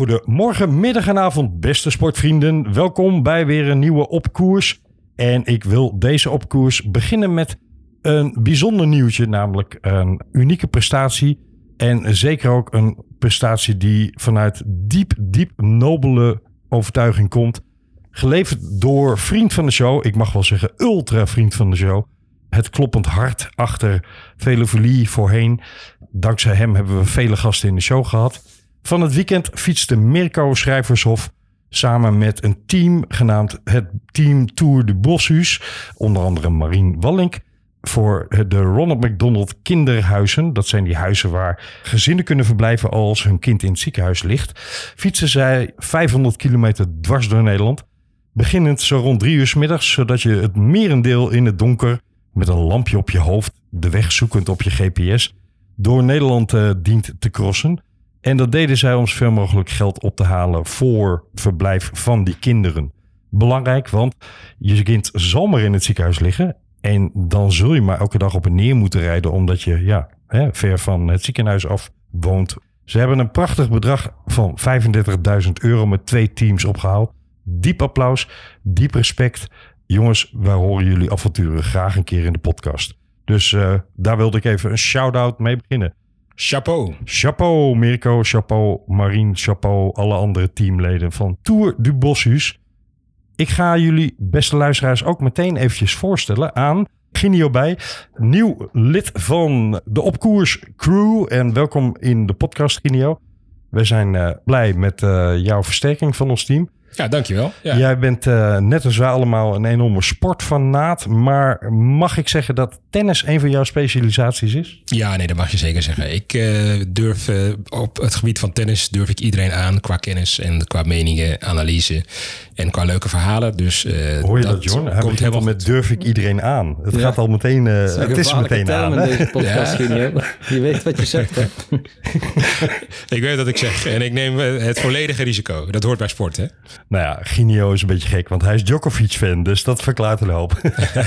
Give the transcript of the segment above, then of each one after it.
Goedemorgen, middag en avond, beste sportvrienden. Welkom bij weer een nieuwe Opkoers. En ik wil deze Opkoers beginnen met een bijzonder nieuwtje, namelijk een unieke prestatie. En zeker ook een prestatie die vanuit diep, diep nobele overtuiging komt. Geleverd door vriend van de show, ik mag wel zeggen ultra vriend van de show. Het kloppend hart achter Velovolie voorheen. Dankzij hem hebben we vele gasten in de show gehad. Van het weekend fietste Mirko Schrijvershof samen met een team genaamd het Team Tour de Boshuis. Onder andere Marien Wallink voor de Ronald McDonald kinderhuizen. Dat zijn die huizen waar gezinnen kunnen verblijven als hun kind in het ziekenhuis ligt. Fietsen zij 500 kilometer dwars door Nederland. Beginnend zo rond drie uur s middags, zodat je het merendeel in het donker met een lampje op je hoofd, de weg zoekend op je GPS, door Nederland uh, dient te crossen. En dat deden zij om zoveel mogelijk geld op te halen voor verblijf van die kinderen. Belangrijk, want je kind zal maar in het ziekenhuis liggen. En dan zul je maar elke dag op en neer moeten rijden, omdat je ja, hè, ver van het ziekenhuis af woont. Ze hebben een prachtig bedrag van 35.000 euro met twee teams opgehaald. Diep applaus, diep respect. Jongens, wij horen jullie avonturen graag een keer in de podcast. Dus uh, daar wilde ik even een shout-out mee beginnen. Chapeau. Chapeau Mirko, chapeau Marien, chapeau alle andere teamleden van Tour du Boshuis. Ik ga jullie, beste luisteraars, ook meteen eventjes voorstellen aan Ginio bij, nieuw lid van de Opkoers crew. En welkom in de podcast, Ginio. We zijn uh, blij met uh, jouw versterking van ons team. Ja, dankjewel. Ja. Jij bent uh, net als wij allemaal een enorme sportfanaat. Maar mag ik zeggen dat tennis een van jouw specialisaties is? Ja, nee, dat mag je zeker zeggen. Ik uh, durf uh, op het gebied van tennis durf ik iedereen aan qua kennis en qua meningen, analyse en qua leuke verhalen. Dus, Hoor je dat, dat John? Hij komt helemaal met durf ik iedereen aan. Het ja. gaat al meteen, het is meteen aan. Hè? Deze podcast, ja. Je weet wat je zegt. Hè? ik weet wat ik zeg en ik neem het volledige risico. Dat hoort bij sport, hè? Nou ja, Ginio is een beetje gek, want hij is Djokovic-fan. Dus dat verklaart een hoop.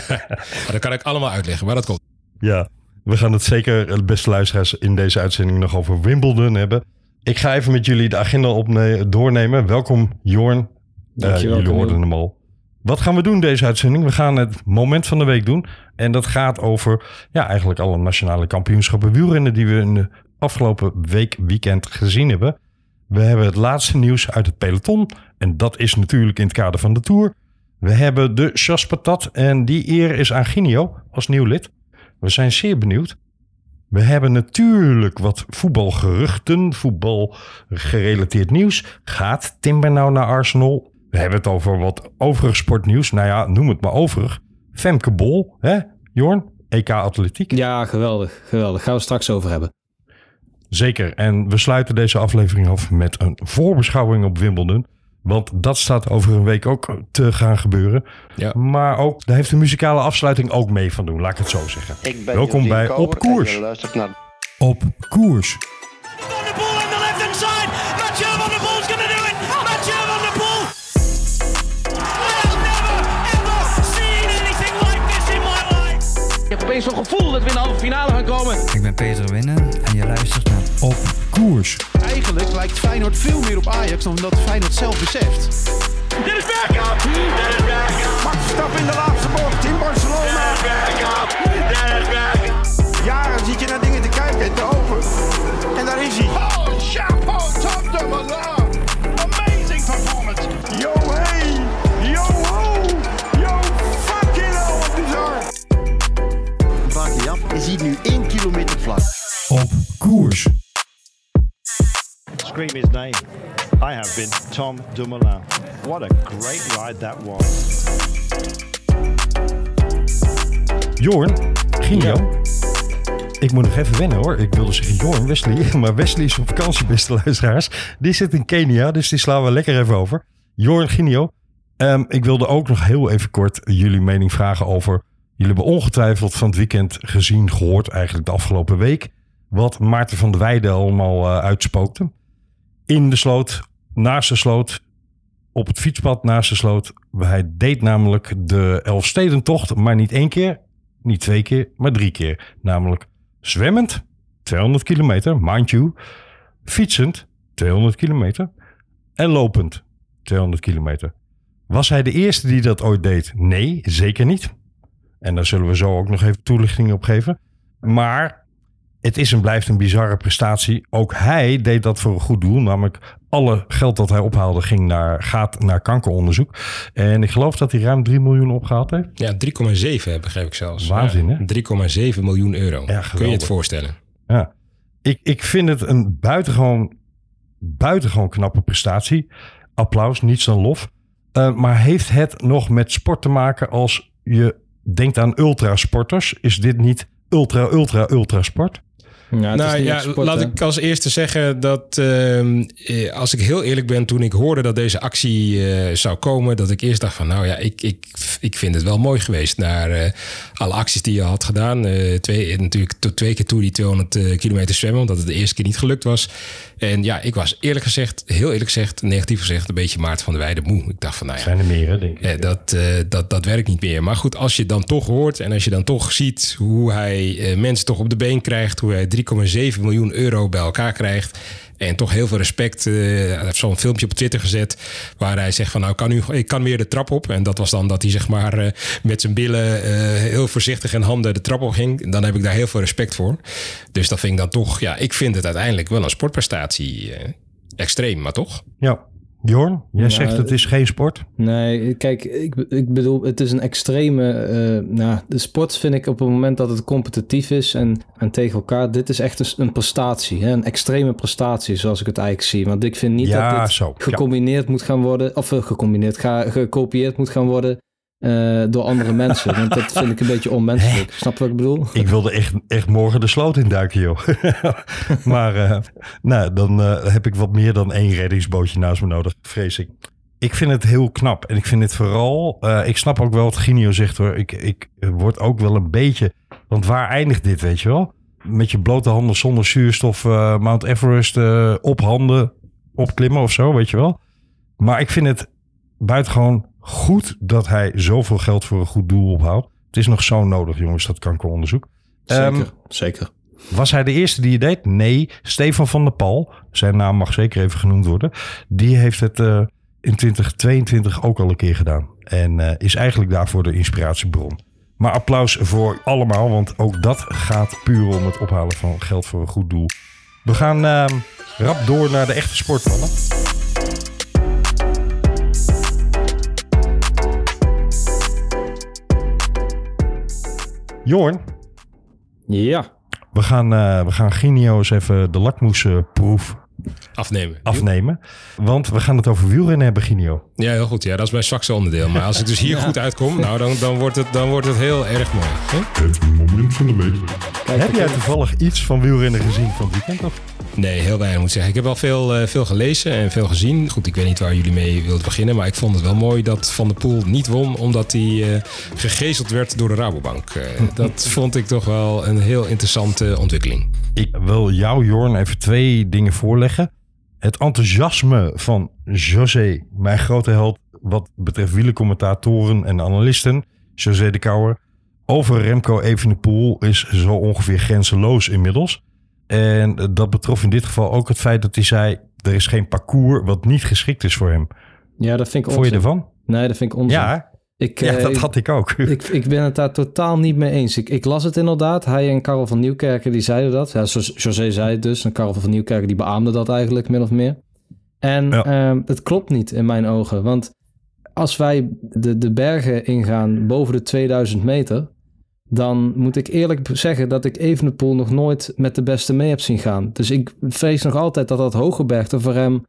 dat kan ik allemaal uitleggen, maar dat komt. Ja, we gaan het zeker, de beste luisteraars, in deze uitzending nog over Wimbledon hebben. Ik ga even met jullie de agenda doornemen. Welkom, Jorn. Dankjewel. Uh, jullie hoorden hem al. Wat gaan we doen deze uitzending? We gaan het moment van de week doen. En dat gaat over ja, eigenlijk alle nationale kampioenschappen wielrennen die we in de afgelopen week, weekend gezien hebben. We hebben het laatste nieuws uit het peloton. En dat is natuurlijk in het kader van de Tour. We hebben de Chaspatat en die eer is aan Ginio als nieuw lid. We zijn zeer benieuwd. We hebben natuurlijk wat voetbalgeruchten, voetbalgerelateerd nieuws. Gaat Timber nou naar Arsenal? We hebben het over wat overig sportnieuws. Nou ja, noem het maar overig. Femke Bol, hè, Jorn? EK Atletiek. Ja, geweldig. Geweldig. Gaan we straks over hebben. Zeker. En we sluiten deze aflevering af met een voorbeschouwing op Wimbledon. Want dat staat over een week ook te gaan gebeuren. Ja. Maar ook, daar heeft de muzikale afsluiting ook mee van doen, laat ik het zo zeggen. Welkom bij Op Koers. Naar... Op Koers. Opeens zo'n gevoel dat we in de halve finale gaan komen. Ik ben Peter Winnen en je luistert naar Op Koers. Eigenlijk lijkt Feyenoord veel meer op Ajax dan dat Feyenoord zelf beseft. Dit is Bergkamp. Dit is Bergkamp. Max Verstappen in de laatste bocht in Barcelona. Dit is Bergkamp. Dit is Bergkamp. Jaren zit je naar dingen te kijken en te over. En daar is hij. Oh, chapeau, top de ziet nu 1 kilometer vlak. Op Koers. Scream his name. I have been Tom Dumoulin. What a great ride that was. Jorn, Ginio. Ik moet nog even wennen hoor. Ik wilde zeggen Jorn, Wesley. Maar Wesley is op vakantie, beste luisteraars. Die zit in Kenia, dus die slaan we lekker even over. Jorn, Ginio. Um, ik wilde ook nog heel even kort jullie mening vragen over... Jullie hebben ongetwijfeld van het weekend gezien, gehoord eigenlijk de afgelopen week... wat Maarten van der Weijden allemaal uh, uitspookte. In de sloot, naast de sloot, op het fietspad naast de sloot. Hij deed namelijk de Elfstedentocht, maar niet één keer, niet twee keer, maar drie keer. Namelijk zwemmend, 200 kilometer, mind you. Fietsend, 200 kilometer. en lopend 200 kilometer. Was hij de eerste die dat ooit deed? Nee, zeker niet. En daar zullen we zo ook nog even toelichting op geven. Maar het is en blijft een bizarre prestatie. Ook hij deed dat voor een goed doel. Namelijk alle geld dat hij ophaalde ging naar, gaat naar kankeronderzoek. En ik geloof dat hij ruim 3 miljoen opgehaald heeft. Ja, 3,7 begreep ik zelfs. Waanzin, hè? Ja, 3,7 miljoen euro. Ja, Kun je het voorstellen? Ja. Ik, ik vind het een buitengewoon, buitengewoon knappe prestatie. Applaus, niets dan lof. Uh, maar heeft het nog met sport te maken als je denkt aan ultrasporters? Is dit niet ultra, ultra, ultra sport? Ja, nou ja, sport, laat hè? ik als eerste zeggen dat uh, als ik heel eerlijk ben, toen ik hoorde dat deze actie uh, zou komen, dat ik eerst dacht van nou ja, ik, ik, ik vind het wel mooi geweest naar uh, alle acties die je had gedaan. Uh, twee, natuurlijk tot twee keer toe die 200 kilometer zwemmen, omdat het de eerste keer niet gelukt was. En ja, ik was eerlijk gezegd, heel eerlijk gezegd, negatief gezegd, een beetje Maarten van der Weijden moe. Ik dacht van nou ja, zijn er meer hè, denk ik. Eh, dat, uh, dat, dat werkt niet meer. Maar goed, als je dan toch hoort en als je dan toch ziet hoe hij uh, mensen toch op de been krijgt, hoe hij 3,7 miljoen euro bij elkaar krijgt. En toch heel veel respect. Uh, hij heeft zo'n filmpje op Twitter gezet. Waar hij zegt van nou kan nu, ik kan weer de trap op. En dat was dan dat hij zeg maar uh, met zijn billen uh, heel voorzichtig en handen de trap op ging. Dan heb ik daar heel veel respect voor. Dus dat vind ik dan toch, ja, ik vind het uiteindelijk wel een sportprestatie. extreem, maar toch? Ja. Jorn, jij ja, zegt het is geen sport. Nee, kijk, ik, ik bedoel, het is een extreme. Uh, nou, de sport vind ik op het moment dat het competitief is en, en tegen elkaar. Dit is echt een, een prestatie, hè? een extreme prestatie, zoals ik het eigenlijk zie. Want ik vind niet ja, dat dit zo, gecombineerd ja. moet gaan worden, of uh, gecombineerd, ga, gekopieerd moet gaan worden. Uh, door andere mensen. Want dat vind ik een beetje onmenselijk. Snap je wat ik bedoel? Ik wilde echt, echt morgen de sloot induiken, joh. maar uh, nou, dan uh, heb ik wat meer dan één reddingsbootje naast me nodig, vrees ik. Ik vind het heel knap. En ik vind het vooral... ik snap ook wel wat Ginio zegt, hoor. Ik, ik word ook wel een beetje... Want waar eindigt dit, weet je wel? Met je blote handen zonder zuurstof Mount Everest op handen opklimmen of zo, weet je wel? Maar ik vind het buitengewoon goed dat hij zoveel geld voor een goed doel ophaalt. Het is nog zo nodig, jongens, dat kankeronderzoek. Zeker, um, zeker. Was hij de eerste die het deed? Nee. Stefan van der Pal, zijn naam mag zeker even genoemd worden. Die heeft het uh, in 2022 ook al een keer gedaan. En uh, is eigenlijk daarvoor de inspiratiebron. Maar applaus voor allemaal, want ook dat gaat puur om het ophalen van geld voor een goed doel. We gaan uh, rap door naar de echte sportmannen. Jorn. Ja. We gaan, uh, we gaan Ginio eens even de lakmoesproef afnemen. afnemen. Want we gaan het over wielrennen hebben, Ginio. Ja, heel goed. Ja, dat is mijn zwakste onderdeel. Maar als ik dus hier ja. goed uitkom, nou, dan, dan, wordt het, dan wordt het heel erg mooi. Hè? Het moment van de week. Kijk, Heb jij toevallig iets van wielrennen gezien van het weekend? Of? Nee, heel weinig moet ik zeggen. Ik heb wel veel, uh, veel gelezen en veel gezien. Goed, ik weet niet waar jullie mee wilden beginnen. Maar ik vond het wel mooi dat Van der Poel niet won. Omdat hij uh, gegezeld werd door de Rabobank. Uh, dat vond ik toch wel een heel interessante ontwikkeling. Ik wil jou, Jorn, even twee dingen voorleggen. Het enthousiasme van José, mijn grote held wat betreft wielercommentatoren en analisten. José de Kouwer. Over Remco Evenepoel is zo ongeveer grenzeloos inmiddels. En dat betrof in dit geval ook het feit dat hij zei... er is geen parcours wat niet geschikt is voor hem. Ja, dat vind ik Vond je ervan? Nee, dat vind ik onzin. Ja, ik, ja dat uh, had ik ook. Ik, ik ben het daar totaal niet mee eens. Ik, ik las het inderdaad. Hij en Karel van Nieuwkerken die zeiden dat. Ja, José zei het dus. En Karel van Nieuwkerken die beaamde dat eigenlijk min of meer. En ja. uh, het klopt niet in mijn ogen. Want als wij de, de bergen ingaan boven de 2000 meter dan moet ik eerlijk zeggen dat ik Evenepoel nog nooit met de beste mee heb zien gaan. Dus ik vrees nog altijd dat dat hooggebergte voor hem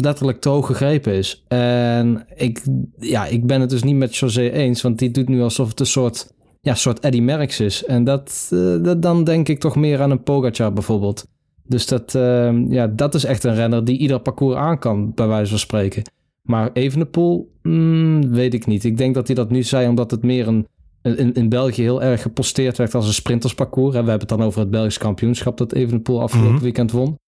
letterlijk te hoog gegrepen is. En ik, ja, ik ben het dus niet met José eens, want die doet nu alsof het een soort, ja, soort Eddy Merckx is. En dat, uh, dat, dan denk ik toch meer aan een Pogacar bijvoorbeeld. Dus dat, uh, ja, dat is echt een renner die ieder parcours aan kan, bij wijze van spreken. Maar Evenepoel, mm, weet ik niet. Ik denk dat hij dat nu zei omdat het meer een in, in België heel erg geposteerd werd als een sprintersparcours. We hebben het dan over het Belgisch kampioenschap dat Evenepoel afgelopen mm-hmm. weekend won.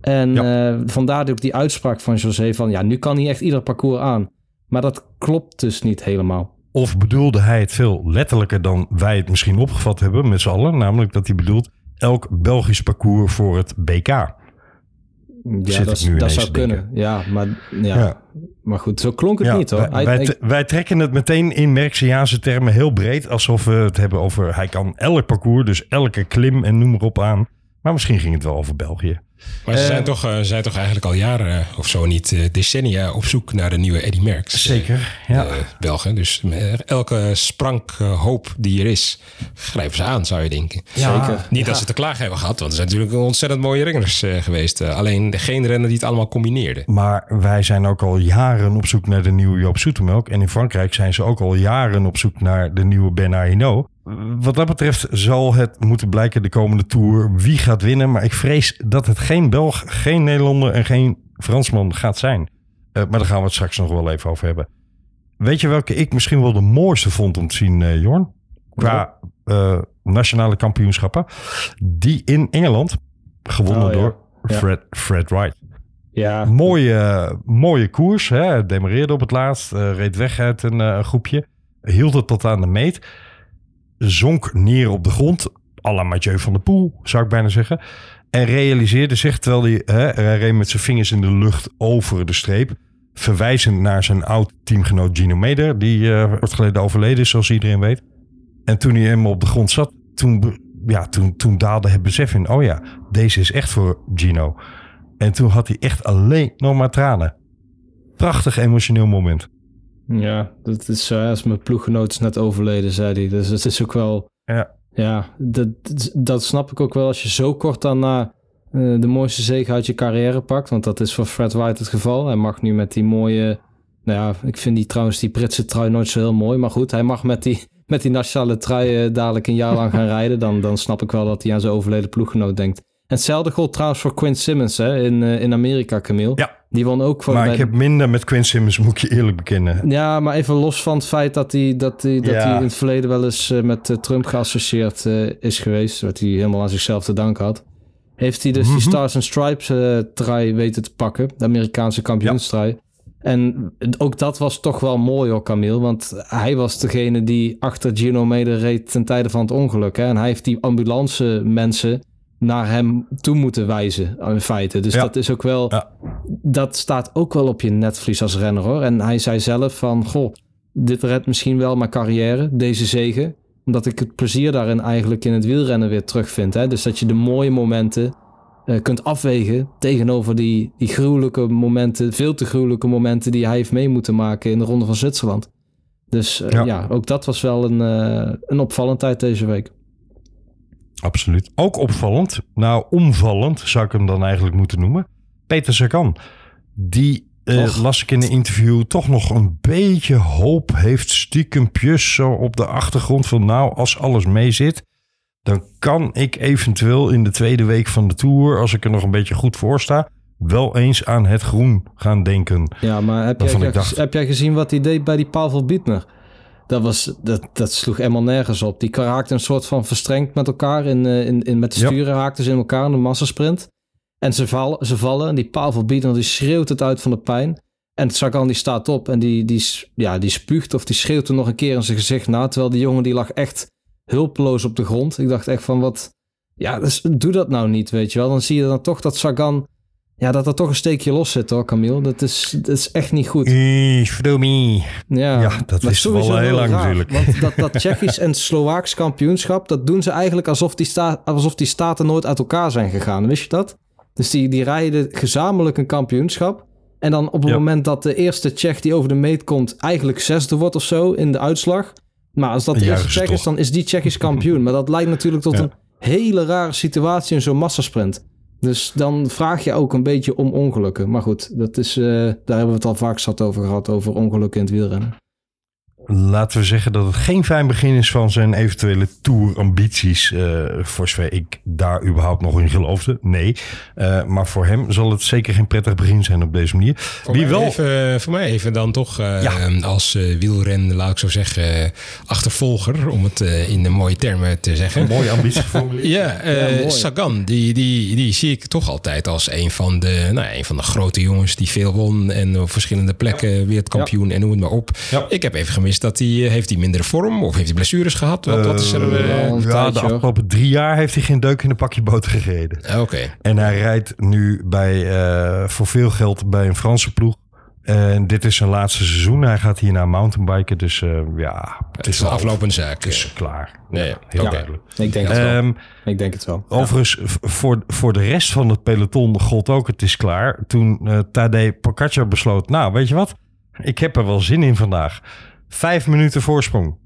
En ja. uh, vandaar ook die uitspraak van José van ja, nu kan hij echt ieder parcours aan. Maar dat klopt dus niet helemaal. Of bedoelde hij het veel letterlijker dan wij het misschien opgevat hebben met z'n allen? Namelijk dat hij bedoelt elk Belgisch parcours voor het BK. Ja, dat, dat zou kunnen. Ja, maar, ja. Ja. maar goed, zo klonk het Ja, niet hoor. wij, wij trekken het meteen in Merxiaanse termen heel breed. Alsof we het hebben over hij kan elk parcours, dus elke klim en noem maar op aan. Maar misschien ging het wel over België. Maar ze Eh, zijn, toch, eh, ze zijn toch eigenlijk al jaren of zo niet eh, decennia op zoek naar de nieuwe Eddy Merckx. Zeker, ja. eh, Belgen. Dus eh, elke sprank eh, hoop die er is, grijpen ze aan, zou je denken. Zeker. Niet dat ze te klagen hebben gehad, want er zijn natuurlijk ontzettend mooie renners eh, geweest. Eh, alleen geen renner die het allemaal combineerde. Maar wij zijn ook al jaren op zoek naar de nieuwe Joop Zoetemelk. En in Frankrijk zijn ze ook al jaren op zoek naar de nieuwe Bernard Hinault. Wat dat betreft zal het moeten blijken de komende Tour wie gaat winnen. Maar ik vrees dat het geen Belg, geen Nederlander en geen Fransman gaat zijn. Eh, maar daar gaan we het straks nog wel even over hebben. Weet je welke ik misschien wel de mooiste vond om te zien, eh, Jorn? Qua eh, nationale kampioenschappen. Die in Engeland, gewonnen Oh, ja. door Ja. Fred, Fred Wright. ja, Mooie, mooie koers. Hè? Demareerde op het laatst. reed weg uit een groepje. Hield het tot aan de meet. Zonk neer op de grond. à la Mathieu van der Poel, zou ik bijna zeggen. En realiseerde zich, terwijl hij, hè, reed met zijn vingers in de lucht over de streep. Verwijzend naar zijn oud teamgenoot Gino Meder. Die kort geleden overleden is, zoals iedereen weet. En toen hij helemaal op de grond zat, toen, ja, toen, toen daalde het besef in. Oh ja, deze is echt voor Gino. En toen had hij echt alleen nog maar tranen. Prachtig emotioneel moment. Ja, dat is eh, als mijn ploeggenoot is net overleden, zei hij. Dus het is ook wel, Ja, ja, dat, dat snap ik ook wel als je zo kort daarna eh, de mooiste zege uit je carrière pakt. Want dat is voor Fred White het geval. Hij mag nu met die mooie, nou ja, ik vind die trouwens die Britse trui nooit zo heel mooi. Maar goed, hij mag met die, met die nationale trui eh, dadelijk een jaar lang gaan rijden. Dan, dan snap ik wel dat hij aan zijn overleden ploeggenoot denkt. Hetzelfde gold trouwens voor Quinn Simmons hè, in, eh, in Amerika, Camille. Ja. Die won ook voor maar bij ik heb minder met Quinn Simmons, moet ik je eerlijk bekennen. Ja, maar even los van het feit dat hij, dat hij, dat Ja. hij in het verleden wel eens eh, met eh, Trump geassocieerd is geweest. Wat hij helemaal aan zichzelf te danken had. Heeft hij dus die Mhm. Stars and Stripes trui weten te pakken. De Amerikaanse kampioenstrui. En ook dat was toch wel mooi hoor, Camille. Want hij was degene die achter Gino Meder reed ten tijde van het ongeluk. Hè? En hij heeft die ambulance mensen naar hem toe moeten wijzen, in feite. Dus Ja. dat is ook wel Ja. dat staat ook wel op je netvlies als renner hoor. En hij zei zelf van, goh, dit redt misschien wel mijn carrière, deze zegen. Omdat ik het plezier daarin eigenlijk in het wielrennen weer terugvind. Hè? Dus dat je de mooie momenten eh, kunt afwegen tegenover die, die gruwelijke momenten, veel te gruwelijke momenten die hij heeft mee moeten maken in de Ronde van Zwitserland. Dus eh, Ja. ja. ook dat was wel een, eh een opvallendheid deze week. Absoluut. Ook opvallend, nou omvallend zou ik hem dan eigenlijk moeten noemen. Peter Sagan, die eh, las ik in een interview toch nog een beetje hoop heeft stiekempjes zo op de achtergrond van nou als alles mee zit. Dan kan ik eventueel in de tweede week van de Tour, als ik er nog een beetje goed voor sta, wel eens aan het groen gaan denken. Ja, maar heb jij, dacht- heb jij gezien wat hij deed bij die Pavel Bietner? Dat, was, dat, dat sloeg helemaal nergens op. Die raakte een soort van verstrengd met elkaar. In, eh, in, in, met de Ja. sturen raakten ze in elkaar in de massasprint. En ze vallen, ze vallen en die Pavel Bietner die schreeuwt het uit van de pijn. En Sagan die staat op en die, die, ja, die spuugt of die schreeuwt er nog een keer in zijn gezicht na. Terwijl die jongen die lag echt hulpeloos op de grond. Ik dacht echt van wat... Ja, dus doe dat nou niet, weet je wel. Dan zie je dan toch dat Sagan... Ja, dat er toch een steekje los zit hoor, Camille. Dat is, dat is echt niet goed. Froomie. Ja, Ja, dat maar wisten we al sowieso heel lang natuurlijk. Want dat, dat Tsjechisch en Slovaaks kampioenschap, dat doen ze eigenlijk alsof die, sta, alsof die staten nooit uit elkaar zijn gegaan. Wist je dat? Dus die, die rijden gezamenlijk een kampioenschap. En dan op het moment dat de eerste Tsjech die over de meet komt, eigenlijk zesde wordt of zo in de uitslag. Maar als dat de eerste Tsjech is, dan is die Tsjechisch kampioen. Maar dat leidt natuurlijk tot een hele rare situatie in zo'n massasprint. Dus dan vraag je ook een beetje om ongelukken. Maar goed, dat is, eh, daar hebben we het al vaak zat over gehad, over ongelukken in het wielrennen. Laten we zeggen dat het geen fijn begin is van zijn eventuele tour-ambities. eh, voor zover ik daar überhaupt nog in geloofde. Nee. Eh, maar voor hem zal het zeker geen prettig begin zijn op deze manier. Voor, Wie mij wel. even, voor mij even dan toch eh, Ja. als eh, wielren, laat ik zo zeggen, eh, achtervolger, om het eh, in de mooie termen te zeggen. Mooie ambitie geformuleerd. Ja, eh, Ja. Sagan, die, die, die zie ik toch altijd als een van, de, nou, ja, een van de grote jongens die veel won en op verschillende plekken wereldkampioen en noem het maar op. Ja. Ik heb even gemist Is dat hij, eh, heeft hij mindere vorm of heeft hij blessures gehad? Wat, wat is er? Uh, eh, een ja, de afgelopen drie jaar heeft hij geen deuk in een pakje boter gereden. Oké. En hij rijdt nu bij, eh, voor veel geld bij een Franse ploeg. En dit is zijn laatste seizoen. Hij gaat hierna mountainbiken. Dus eh, ja, Het is een aflopende zaak. Het is klaar. Nee, ja. Heel duidelijk. Ik denk het wel. Ehm, Ik denk het wel. Overigens, voor, voor de rest van het peloton gold ook het is klaar. Toen eh Tadej Pogacar besloot, nou weet je wat? Ik heb er wel zin in vandaag. Vijf minuten voorsprong.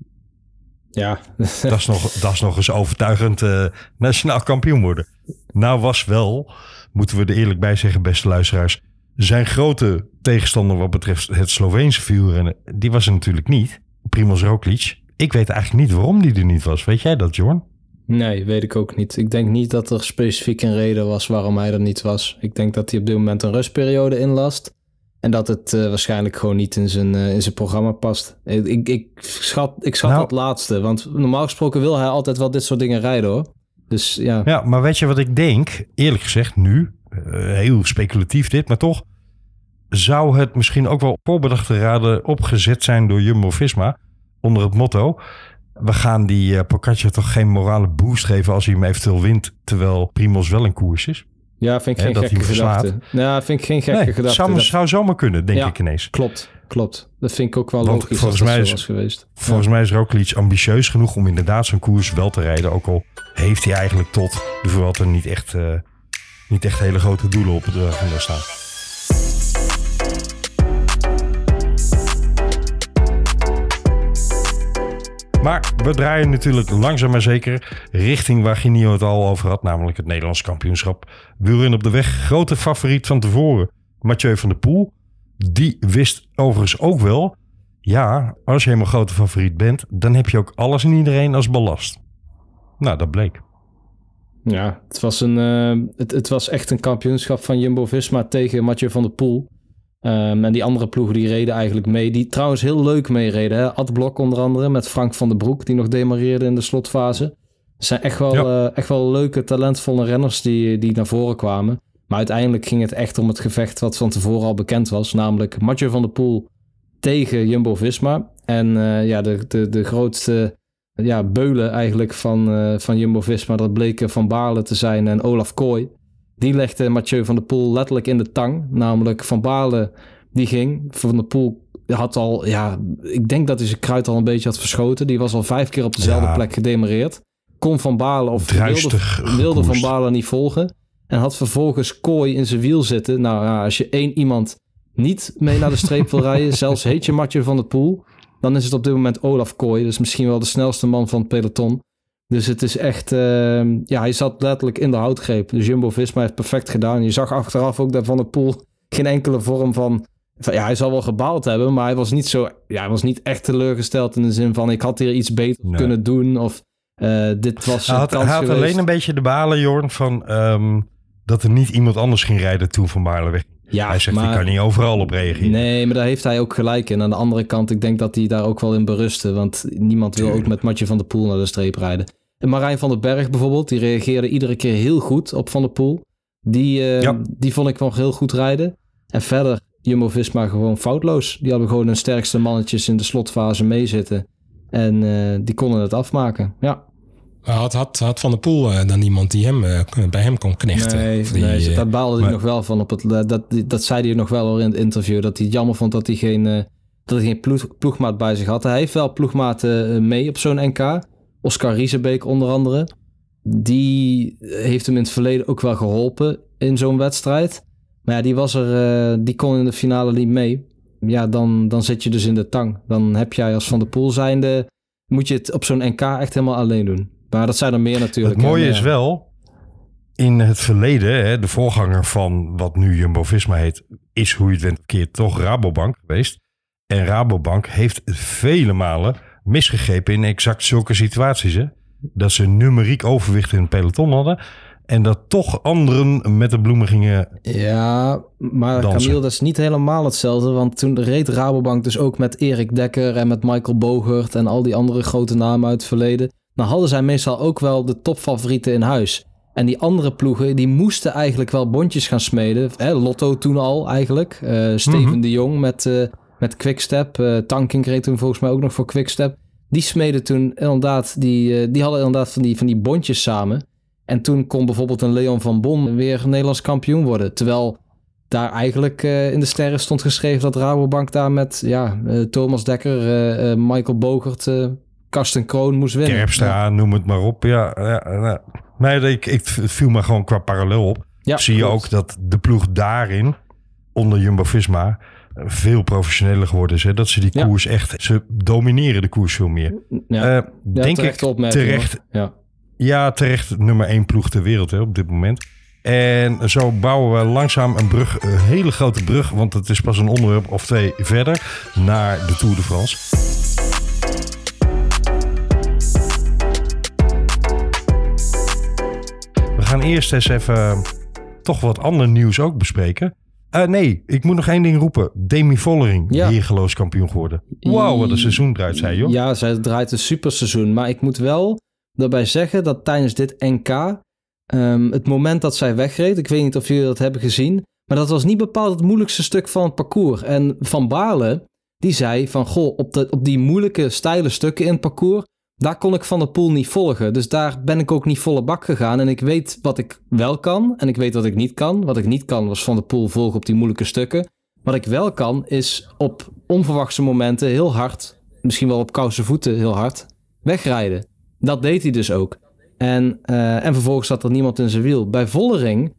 Ja, Dat is nog, dat is nog eens overtuigend eh, nationaal kampioen worden. Nou was wel, moeten we er eerlijk bij zeggen, beste luisteraars. Zijn grote tegenstander wat betreft het Sloveense wielrennen, die was er natuurlijk niet. Primoz Roglic. Ik weet eigenlijk niet waarom die er niet was. Weet jij dat, Jorn? nee, weet ik ook niet. Ik denk niet dat er specifiek een reden was waarom hij er niet was. Ik denk dat hij op dit moment een rustperiode inlast. En dat het eh, waarschijnlijk gewoon niet in zijn, eh, in zijn programma past. Ik, ik, schat, ik schat Nou- dat laatste. Want normaal gesproken wil hij altijd wel dit soort dingen rijden hoor. Dus ja, Ja, maar weet je wat ik denk? Eerlijk gezegd, nu, eh, heel speculatief dit, maar toch, zou het misschien ook wel voorbedachte raden opgezet zijn door Jumbo-Visma onder het motto, we gaan die Pogacar toch geen morale boost geven als hij hem eventueel wint, terwijl Primoz wel in koers is? Ja vind ik Hè, geen dat hij gekke gedachte. Ja, vind ik geen gekke Nee, gedachte. zou, Dat- zou zomaar kunnen, denk Ja. ik ineens. Klopt, klopt. Dat vind ik ook wel Want logisch volgens mij is- geweest. Volgens mij is Roglic ambitieus genoeg om inderdaad zijn koers wel te rijden, ook al heeft hij eigenlijk tot de Vuelta niet echt, eh, niet echt hele grote doelen op het agenda staan. Maar we draaien natuurlijk langzaam maar zeker richting waar Ginio het al over had, namelijk het Nederlands kampioenschap. Wielrennen op de weg, grote favoriet van tevoren, Mathieu van der Poel. Die wist overigens ook wel, ja, als je helemaal grote favoriet bent, dan heb je ook alles en iedereen als ballast. Nou, dat bleek. Ja, het was, een, eh, het, het was echt een kampioenschap van Jumbo-Visma tegen Mathieu van der Poel. Ehm, en die andere ploegen die reden eigenlijk mee. Die trouwens heel leuk meereden. hè. Ad Blok onder andere met Frank van den Broek die nog demareerde in de slotfase. Het zijn echt wel, Ja. eh, echt wel leuke, talentvolle renners die, die naar voren kwamen. Maar uiteindelijk ging het echt om het gevecht wat van tevoren al bekend was. Namelijk Mathieu van der Poel tegen Jumbo-Visma. En eh, ja, de, de, de grootste ja, beulen eigenlijk van, eh, van Jumbo-Visma. Dat bleken Van Baarle te zijn en Olaf Kooi. Die legde Mathieu van der Poel letterlijk in de tang. Namelijk Van Baarle die ging. Van der Poel had al, ja, ik denk dat hij zijn kruid al een beetje had verschoten. Die was al vijf keer op dezelfde Ja. plek gedemareerd. Kon Van Baarle of wilde, Druistig wilde Van. Baarle niet volgen. En had vervolgens Kooi in zijn wiel zitten. Nou ja, als je één iemand niet mee naar de streep wil rijden, zelfs heet je Mathieu van der Poel, dan is het op dit moment Olaf Kooi. Dus misschien wel de snelste man van het peloton. Dus het is echt, eh, ja, hij zat letterlijk in de houtgreep. Dus Jumbo-Visma heeft perfect gedaan. Je zag achteraf ook dat Van der Poel geen enkele vorm van, van- ja, hij zal wel gebaald hebben, maar hij was niet zo, ja, hij was niet echt teleurgesteld in de zin van, ik had hier iets beter Nee. kunnen doen of eh, dit was Hij had, hij had alleen een beetje de balen, Jorn, van ehm, dat er niet iemand anders ging rijden toen Van Baarle weg. Ja, hij zegt, maar- ik kan niet overal op reageren. Nee, maar daar heeft hij ook gelijk in. Aan de andere kant, ik denk dat hij daar ook wel in berustte. Want niemand wil ook met Matje van der Poel naar de streep rijden. Marijn van den Berg bijvoorbeeld, die reageerde iedere keer heel goed op Van der Poel. Die, eh, Ja. die vond ik wel heel goed rijden. En verder, Jumbo-Visma gewoon foutloos. Die hadden gewoon hun sterkste mannetjes in de slotfase meezitten. En eh, die konden het afmaken, ja. Had, had, had Van der Poel eh, dan iemand die hem, eh, bij hem kon knechten? Nee, Of die, nee daar baalde hij maar- nog wel van. Op het, dat, dat zei hij nog wel hoor in het interview. Dat hij het jammer vond dat hij geen, dat hij geen ploeg, ploegmaat bij zich had. Hij heeft wel ploegmaten eh, mee op zo'n NK. Oscar Riesebeek onder andere. Die heeft hem in het verleden ook wel geholpen in zo'n wedstrijd. Maar ja, die, was er, eh, die kon in de finale niet mee. Ja, dan, dan zit je dus in de tang. Dan heb jij als Van der Poel zijnde... moet je het op zo'n NK echt helemaal alleen doen. Maar dat zijn er meer natuurlijk. Het mooie is wel, in het verleden, hè, de voorganger van wat nu Jumbo-Visma heet, is hoe je het went keer toch Rabobank geweest. En Rabobank heeft vele malen misgegrepen in exact zulke situaties. Hè? Dat ze numeriek overwicht in het peloton hadden. En dat toch anderen met de bloemen gingen. Ja, maar dansen. Camille, dat is niet helemaal hetzelfde. Want toen reed Rabobank dus ook met Erik Dekker en met Michael Bogert en al die andere grote namen uit het verleden. Dan hadden zij meestal ook wel de topfavorieten in huis. En die andere ploegen, die moesten eigenlijk wel bondjes gaan smeden. Hè, Lotto toen al eigenlijk. Eh, Steven Mhm. de Jong met, eh, met Quickstep. Uh, Tanking reed toen volgens mij ook nog voor Quickstep. Die smeden toen inderdaad, die, uh, die hadden inderdaad van die, van die bondjes samen. En toen kon bijvoorbeeld een Leon van Bon weer Nederlands kampioen worden. Terwijl daar eigenlijk uh, in de sterren stond geschreven dat Rabobank daar met ja, Thomas Dekker, Michael Bogert, Karsten Kroon moest winnen. Kerpstra, ja. noem het maar op. Ja, ja, ja. Nee, ik, ik viel me gewoon qua parallel op. Ja, Zie je ook dat de ploeg daarin, onder Jumbo-Visma, veel professioneler geworden is. Hè? Dat ze die Ja. koers echt, ze domineren de koers veel meer. Ja, Eh, denk ik terecht. Ja. ja, terecht nummer één ploeg ter wereld hè, op dit moment. En zo bouwen we langzaam een brug, een hele grote brug, want het is pas een onderwerp of twee verder, naar de Tour de France. We gaan eerst eens even toch wat ander nieuws ook bespreken. Eh, nee, ik moet nog één ding roepen. Demi Vollering, Ja. weergeloos kampioen geworden. Wauw, wat een seizoen eruit zei, joh. Ja, zij draait een superseizoen. Maar ik moet wel daarbij zeggen dat tijdens dit NK... ehm, het moment dat zij wegreed... Ik weet niet of jullie dat hebben gezien... maar dat was niet bepaald het moeilijkste stuk van het parcours. En Van Baarle, die zei van... Goh, op, de, op die moeilijke, steile stukken in het parcours... daar kon ik Van der Poel niet volgen. Dus daar ben ik ook niet volle bak gegaan. En ik weet wat ik wel kan en ik weet wat ik niet kan. Wat ik niet kan was Van der Poel volgen op die moeilijke stukken. Wat ik wel kan, is op onverwachte momenten heel hard, misschien wel op koude voeten heel hard, wegrijden. Dat deed hij dus ook. En, eh, en vervolgens zat er niemand in zijn wiel. Bij Vollering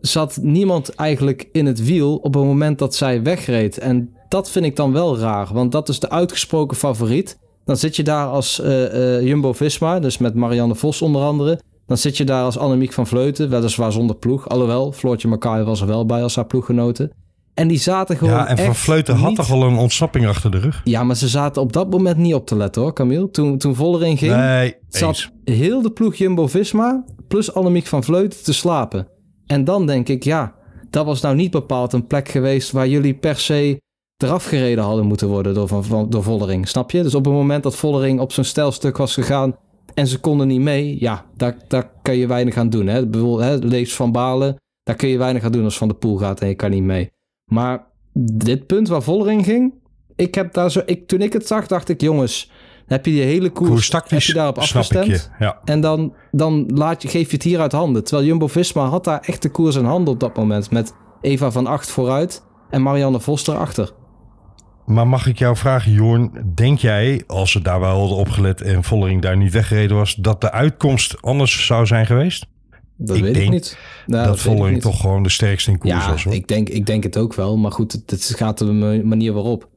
zat niemand eigenlijk in het wiel op het moment dat zij wegreed. En dat vind ik dan wel raar, want dat is de uitgesproken favoriet. Dan zit je daar als eh, eh, Jumbo-Visma, dus met Marianne Vos onder andere. Dan zit je daar als Annemiek van Vleuten, weliswaar zonder ploeg. Alhoewel, Floortje Makai was er wel bij als haar ploeggenoten. En die zaten gewoon Ja, en Van Vleuten had niet- toch al een ontsnapping achter de rug? Ja, maar ze zaten op dat moment niet op te letten hoor, Camille. Toen, toen Vollering ging, Nee, zat eens. heel de ploeg Jumbo-Visma plus Annemiek van Vleuten te slapen. En dan denk ik, ja, dat was nou niet bepaald een plek geweest waar jullie per se eraf gereden hadden moeten worden door, van, van- door Vollering. Snap je? Dus op het moment dat Vollering op zijn stijlstuk was gegaan en ze konden niet mee, ja, daar, daar kan je weinig aan doen. Hè? Bijvoorbeeld, hè, lees Van Balen, daar kun je weinig aan doen als Van de Poel gaat en je kan niet mee. Maar dit punt waar Vollering ging, ik heb daar zo, ik, toen ik het zag, dacht ik, jongens, heb je die hele koers, heb je daarop afgestemd? je. Ja. En dan, dan laat je, geef je het hier uit handen. Terwijl Jumbo-Visma had daar echt de koers in handen op dat moment. Met Eva van Acht vooruit en Marianne Vos erachter. Maar mag ik jou vragen, Jorn, denk jij, als ze daar wel hadden opgelet en Vollering daar niet weggereden was, dat de uitkomst anders zou zijn geweest? Dat Ik weet denk ik niet. Nou, dat Vollering niet. toch gewoon de sterkste in koers Ja, was. Hoor. ik denk, ik denk het ook wel. Maar goed, het, het gaat de ma- manier waarop.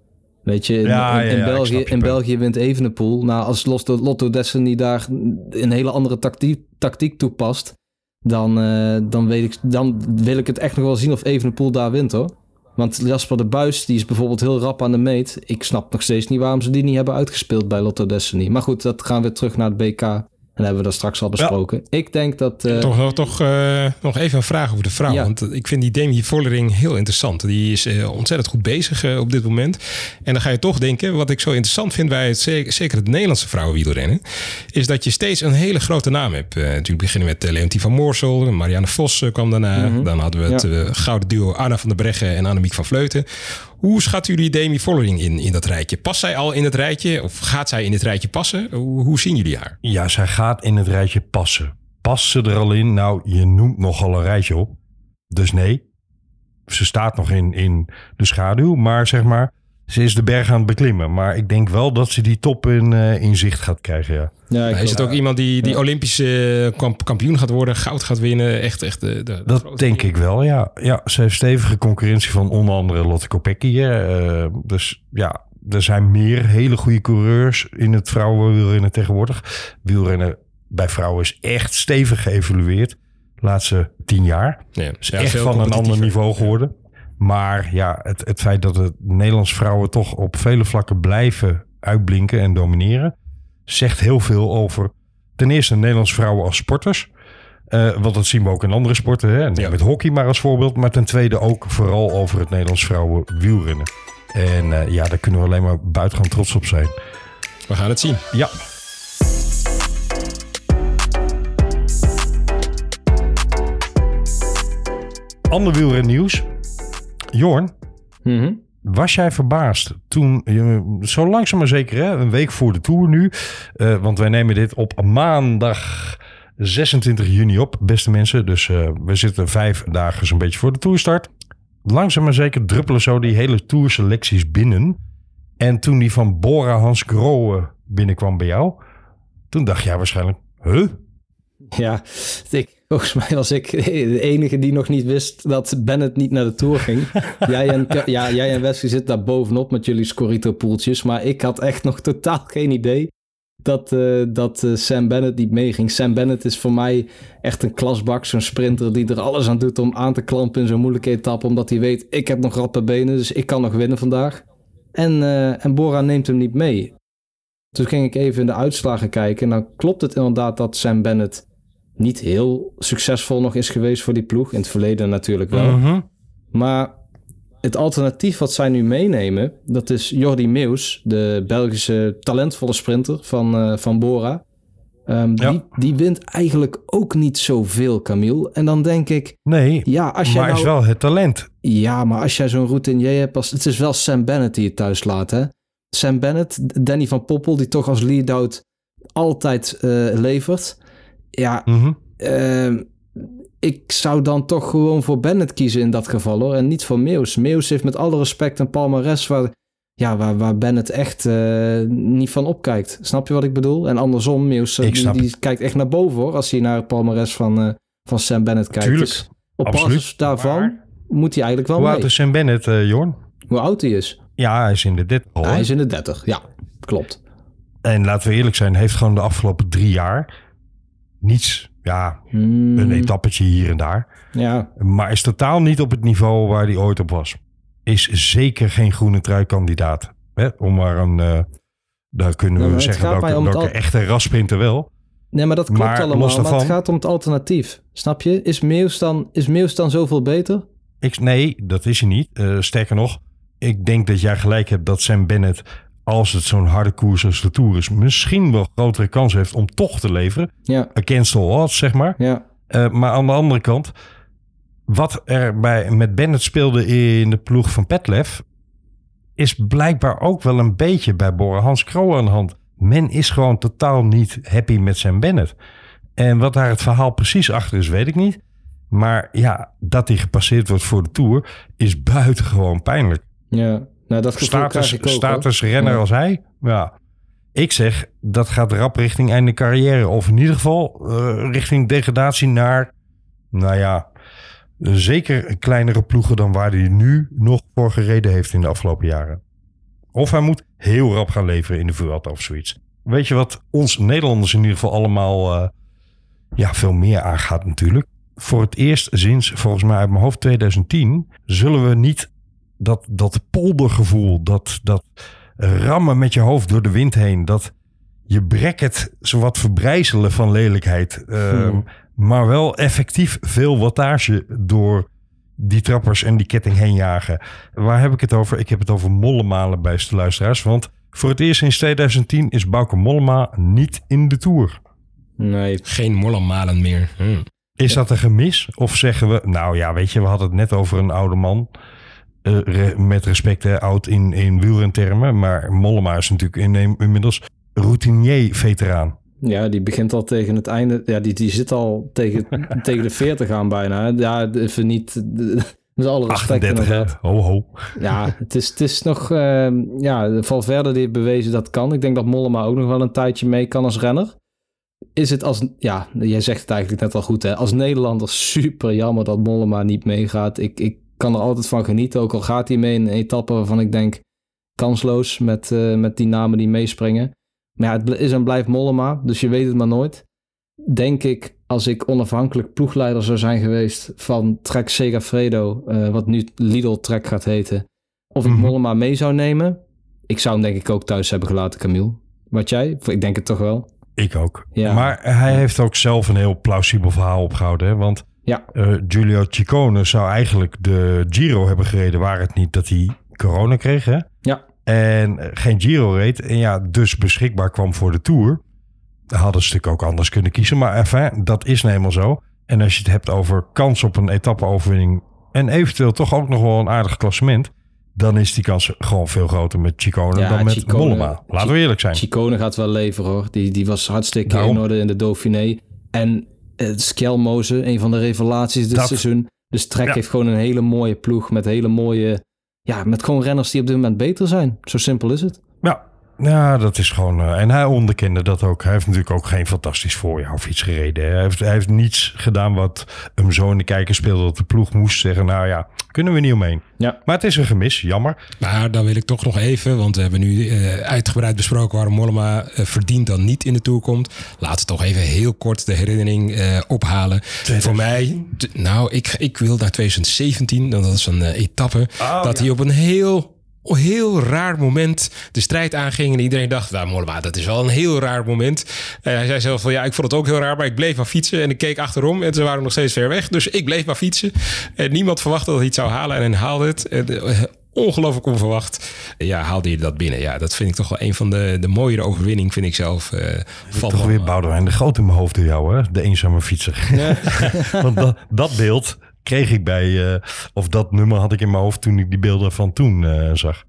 Weet je, in, Ja, in, ja, in ja, ik België, je in punt. België wint Evenepoel. Nou, als Lotto, Lotto Destiny daar een hele andere tactiek, tactiek toepast... Dan, eh, dan, weet ik, dan wil ik het echt nog wel zien of Evenepoel daar wint, hoor. Want Jasper de Buis, die is bijvoorbeeld heel rap aan de meet. Ik snap nog steeds niet waarom ze die niet hebben uitgespeeld bij Lotto Destiny. Maar goed, dat gaan we terug naar het BK. En hebben we dat straks al besproken. Ik denk dat... eh, Toch, nog- toch eh, nog even een vraag over de vrouw. Ja. Want ik vind die Demi Vollering heel interessant. Die is eh, ontzettend goed bezig eh, op dit moment. En dan ga je toch denken, wat ik zo interessant vind bij het, ze- zeker het Nederlandse vrouwenwielrennen, is dat je steeds een hele grote naam hebt. Eh, natuurlijk beginnen met Leontien van Moorsel, Marianne Vos eh, kwam daarna. Mhm. Dan hadden we het Ja. eh, gouden duo Anna van der Breggen en Annemiek van Vleuten. Hoe schatten jullie Demi Vollering in, in dat rijtje? Past zij al in het rijtje? Of gaat zij in het rijtje passen? Hoe, zien jullie haar? Ja, zij gaat in het rijtje passen. Past ze er al in? Nou, je noemt nogal een rijtje op. Dus nee, ze staat nog in, in de schaduw. Maar zeg maar, ze is de berg aan het beklimmen. Maar ik denk wel dat ze die top in, eh, in zicht gaat krijgen, ja. Ja, ik is het ook iemand die, die Olympische kamp- kampioen gaat worden, goud gaat winnen? Echt, echt de, de, de Dat denk ik wel, ja. ja. Ze heeft stevige concurrentie van onder andere Lotte Kopecky. Eh, dus ja, er zijn meer hele goede coureurs in het vrouwenwielrennen tegenwoordig. Wielrennen bij vrouwen is echt stevig geëvolueerd. De laatste tien jaar. Ja, is ja, echt van een ander niveau geworden. Maar ja, het, het feit dat de Nederlandse vrouwen toch op vele vlakken blijven uitblinken en domineren, zegt heel veel over ten eerste Nederlandse vrouwen als sporters. Eh, want dat zien we ook in andere sporten. Hè? Neem Ja. het hockey maar als voorbeeld. Maar ten tweede ook vooral over het Nederlands vrouwen wielrennen. En eh, ja, daar kunnen we alleen maar buitengewoon trots op zijn. We gaan het zien. Ja. Ander wielrennieuws. Jorn, Mhm. Was jij verbaasd toen, zo langzaam maar zeker, hè, een week voor de Tour nu. eh, want wij nemen dit op maandag 26 juni op, beste mensen. Dus eh, we zitten vijf dagen zo'n beetje voor de Tourstart. Langzaam maar zeker druppelen zo die hele Tourselecties binnen. En toen die van Bora Hans Grohe binnenkwam bij jou, toen dacht jij waarschijnlijk, huh? Ja, ik, volgens mij was ik de enige die nog niet wist dat Bennett niet naar de Tour ging. jij, en, ja, jij en Wesley zitten daar bovenop met jullie Scorito-poeltjes. Maar ik had echt nog totaal geen idee dat, eh, dat eh, Sam Bennett niet meeging. Sam Bennett is voor mij echt een klasbak. Zo'n sprinter die er alles aan doet om aan te klampen in zo'n moeilijke etappe. Omdat hij weet, ik heb nog rappe benen, dus ik kan nog winnen vandaag. En, eh, en Bora neemt hem niet mee. Toen ging ik even in de uitslagen kijken. En dan klopt het inderdaad dat Sam Bennett niet heel succesvol nog is geweest voor die ploeg. In het verleden natuurlijk wel. Mhm. Maar het alternatief wat zij nu meenemen, dat is Jordi Meus, de Belgische talentvolle sprinter van, eh, van Bora. Ehm, Ja. die, die wint eigenlijk ook niet zoveel, Camille. En dan denk ik, Nee, ja, als jij maar is nou... wel het talent. Ja, maar als jij zo'n routinier hebt, als, het is wel Sam Bennett die je thuis laat, hè? Sam Bennett, Danny van Poppel, die toch als lead-out altijd eh, levert. Ja, Mhm. Ehm, ik zou dan toch gewoon voor Bennett kiezen in dat geval hoor. En niet voor Meus. Meus heeft met alle respect een palmares waar, ja, waar, waar Bennett echt eh, niet van opkijkt. Snap je wat ik bedoel? En andersom, Meus eh, die, die kijkt echt naar boven hoor. Als hij naar het palmares van, eh, van Sam Bennett kijkt. Tuurlijk, Dus op absoluut. basis daarvan Maar- moet hij eigenlijk wel Hoe mee. oud is Sam Bennett, eh, Jorn? Hoe oud hij is? Ja, hij is in de 30 al. Hij is in de 30. Ja, klopt. En laten we eerlijk zijn, heeft gewoon de afgelopen drie jaar niets. Ja, Hmm, een etappetje hier en daar. Ja, Maar is totaal niet op het niveau waar hij ooit op was. Is zeker geen groene trui-kandidaat. Hè? Om maar een... eh daar kunnen we zeggen welke, het welke echte rasprinter wel. Nee, maar dat klopt Maar allemaal. Maar het gaat om het alternatief. Snap je? Is Meus dan, is Meus dan zoveel beter? Ik, nee, dat is hij niet. Eh, sterker nog, ik denk dat jij gelijk hebt dat Sam Bennett... als het zo'n harde koers als de Tour is... misschien wel grotere kans heeft om toch te leveren. Ja, Against all odds, zeg maar. ja. Eh, maar aan de andere kant, wat er bij, met Bennett speelde in de ploeg van Petlef, is blijkbaar ook wel een beetje bij Bora Hans Kroo aan de hand. Men is gewoon totaal niet happy met zijn Bennett. En wat daar het verhaal precies achter is, weet ik niet. Maar ja, dat hij gepasseerd wordt voor de Tour is buitengewoon pijnlijk. Ja, nou dat Status, ook. renner als hij, ja. Ik zeg, dat gaat rap richting einde carrière. Of in ieder geval eh, richting degradatie naar, nou ja, zeker kleinere ploegen dan waar hij nu nog voor gereden heeft in de afgelopen jaren. Of hij moet heel rap gaan leveren in de Vuelta of zoiets. Weet je wat ons Nederlanders in ieder geval allemaal eh, ja, veel meer aangaat natuurlijk. Voor het eerst sinds, volgens mij uit mijn hoofd 2010, zullen we niet dat, dat poldergevoel, dat, dat rammen met je hoofd door de wind heen, dat je bracket zowat verbrijzelen van lelijkheid, ehm, Hmm. maar wel effectief veel wattage door die trappers en die ketting heen jagen. Waar heb ik het over? Ik heb het over mollemalen, beste luisteraars. Want voor het eerst sinds 2010 is Bauke Mollema niet in de Tour. Nee, Geen mollemalen meer. Hm. Is dat een gemis? Of zeggen we, nou ja, weet je, we hadden het net over een oude man. Eh, re- met respect, hè, oud in, in wielrentermen. Maar Mollema is natuurlijk in, inmiddels routinier-veteraan. ja, die begint al tegen het einde. Ja, die, die zit al tegen, tegen de 40 aan bijna. Ja, even niet. Met alle respect 38, hè? inderdaad. Ho, ho. Ja, het is, het is nog... ehm, ja, Valverde die heeft bewezen dat kan. Ik denk dat Mollema ook nog wel een tijdje mee kan als renner. Is het als... Ja, jij zegt het eigenlijk net al goed, hè. Als Nederlander super jammer dat Mollema niet meegaat. Ik, ik kan er altijd van genieten. Ook al gaat hij mee in een etappe waarvan ik denk... Kansloos met, eh, met die namen die meespringen. Maar ja, het is en blijft Mollema. Dus je weet het maar nooit. Denk ik, als ik onafhankelijk ploegleider zou zijn geweest... van Trek Segafredo, eh, wat nu Lidl Trek gaat heten... Of ik Mhm. Mollema mee zou nemen. Ik zou hem denk ik ook thuis hebben gelaten, Camille. Wat jij? Ik denk het toch wel. Ik ook. Ja. Maar hij heeft ook zelf een heel plausibel verhaal opgehouden. Hè? Want Ja. eh, Giulio Ciccone zou eigenlijk de Giro hebben gereden... waar het niet dat hij corona kreeg, hè? Ja. En eh, geen Giro reed. En ja, dus beschikbaar kwam voor de Tour. Hadden ze natuurlijk ook anders kunnen kiezen. Maar enfin, dat is nou eenmaal zo. En als je het hebt over kans op een etappe-overwinning... en eventueel toch ook nog wel een aardig klassement... dan is die kans gewoon veel groter met Chicone Ja, dan met Chicone- Mollema. Laten we eerlijk zijn. Chicone gaat wel leveren hoor. Die, die was hartstikke Daarom. in orde in de Dauphiné. En uh, Skelmoze, een van de revelaties dit Dat- seizoen. Dus Trek Ja. heeft gewoon een hele mooie ploeg met hele mooie... Ja, met gewoon renners die op dit moment beter zijn. Zo simpel is het. Ja, ja, dat is gewoon. eh, en hij onderkende dat ook. Hij heeft natuurlijk ook geen fantastisch voorjaar of iets gereden. Hij heeft, hij heeft niets gedaan wat hem zo in de kijker speelde. Dat de ploeg moest zeggen: Nou ja, kunnen we niet omheen. Ja. Maar het is een gemis, jammer. Maar dan wil ik toch nog even, want we hebben nu eh, uitgebreid besproken waarom Mollema eh, verdient dan niet in de Tour komt. Laten we toch even heel kort de herinnering eh, ophalen. Voor mij, nou, ik, ik wil naar 2017, dan dat is een eh, etappe, Oh, dat hij op een heel heel raar moment de strijd aanging. En iedereen dacht, nou Mollema, dat is wel een heel raar moment. En hij zei zelf van, ja, ik vond het ook heel raar, maar ik bleef maar fietsen. En ik keek achterom en ze waren nog steeds ver weg. Dus ik bleef maar fietsen. En niemand verwachtte dat hij het zou halen. En hij haalde het. En, eh, ongelooflijk onverwacht. Ja, haalde hij dat binnen. Ja, dat vind ik toch wel een van de, de mooiere overwinningen, vind ik zelf. eh van Toch weer Boudewijn de Groot in mijn hoofd door jou, hè? De eenzame fietser. Want dat, dat beeld kreeg ik bij, eh, of dat nummer had ik in mijn hoofd toen ik die beelden van toen eh, zag.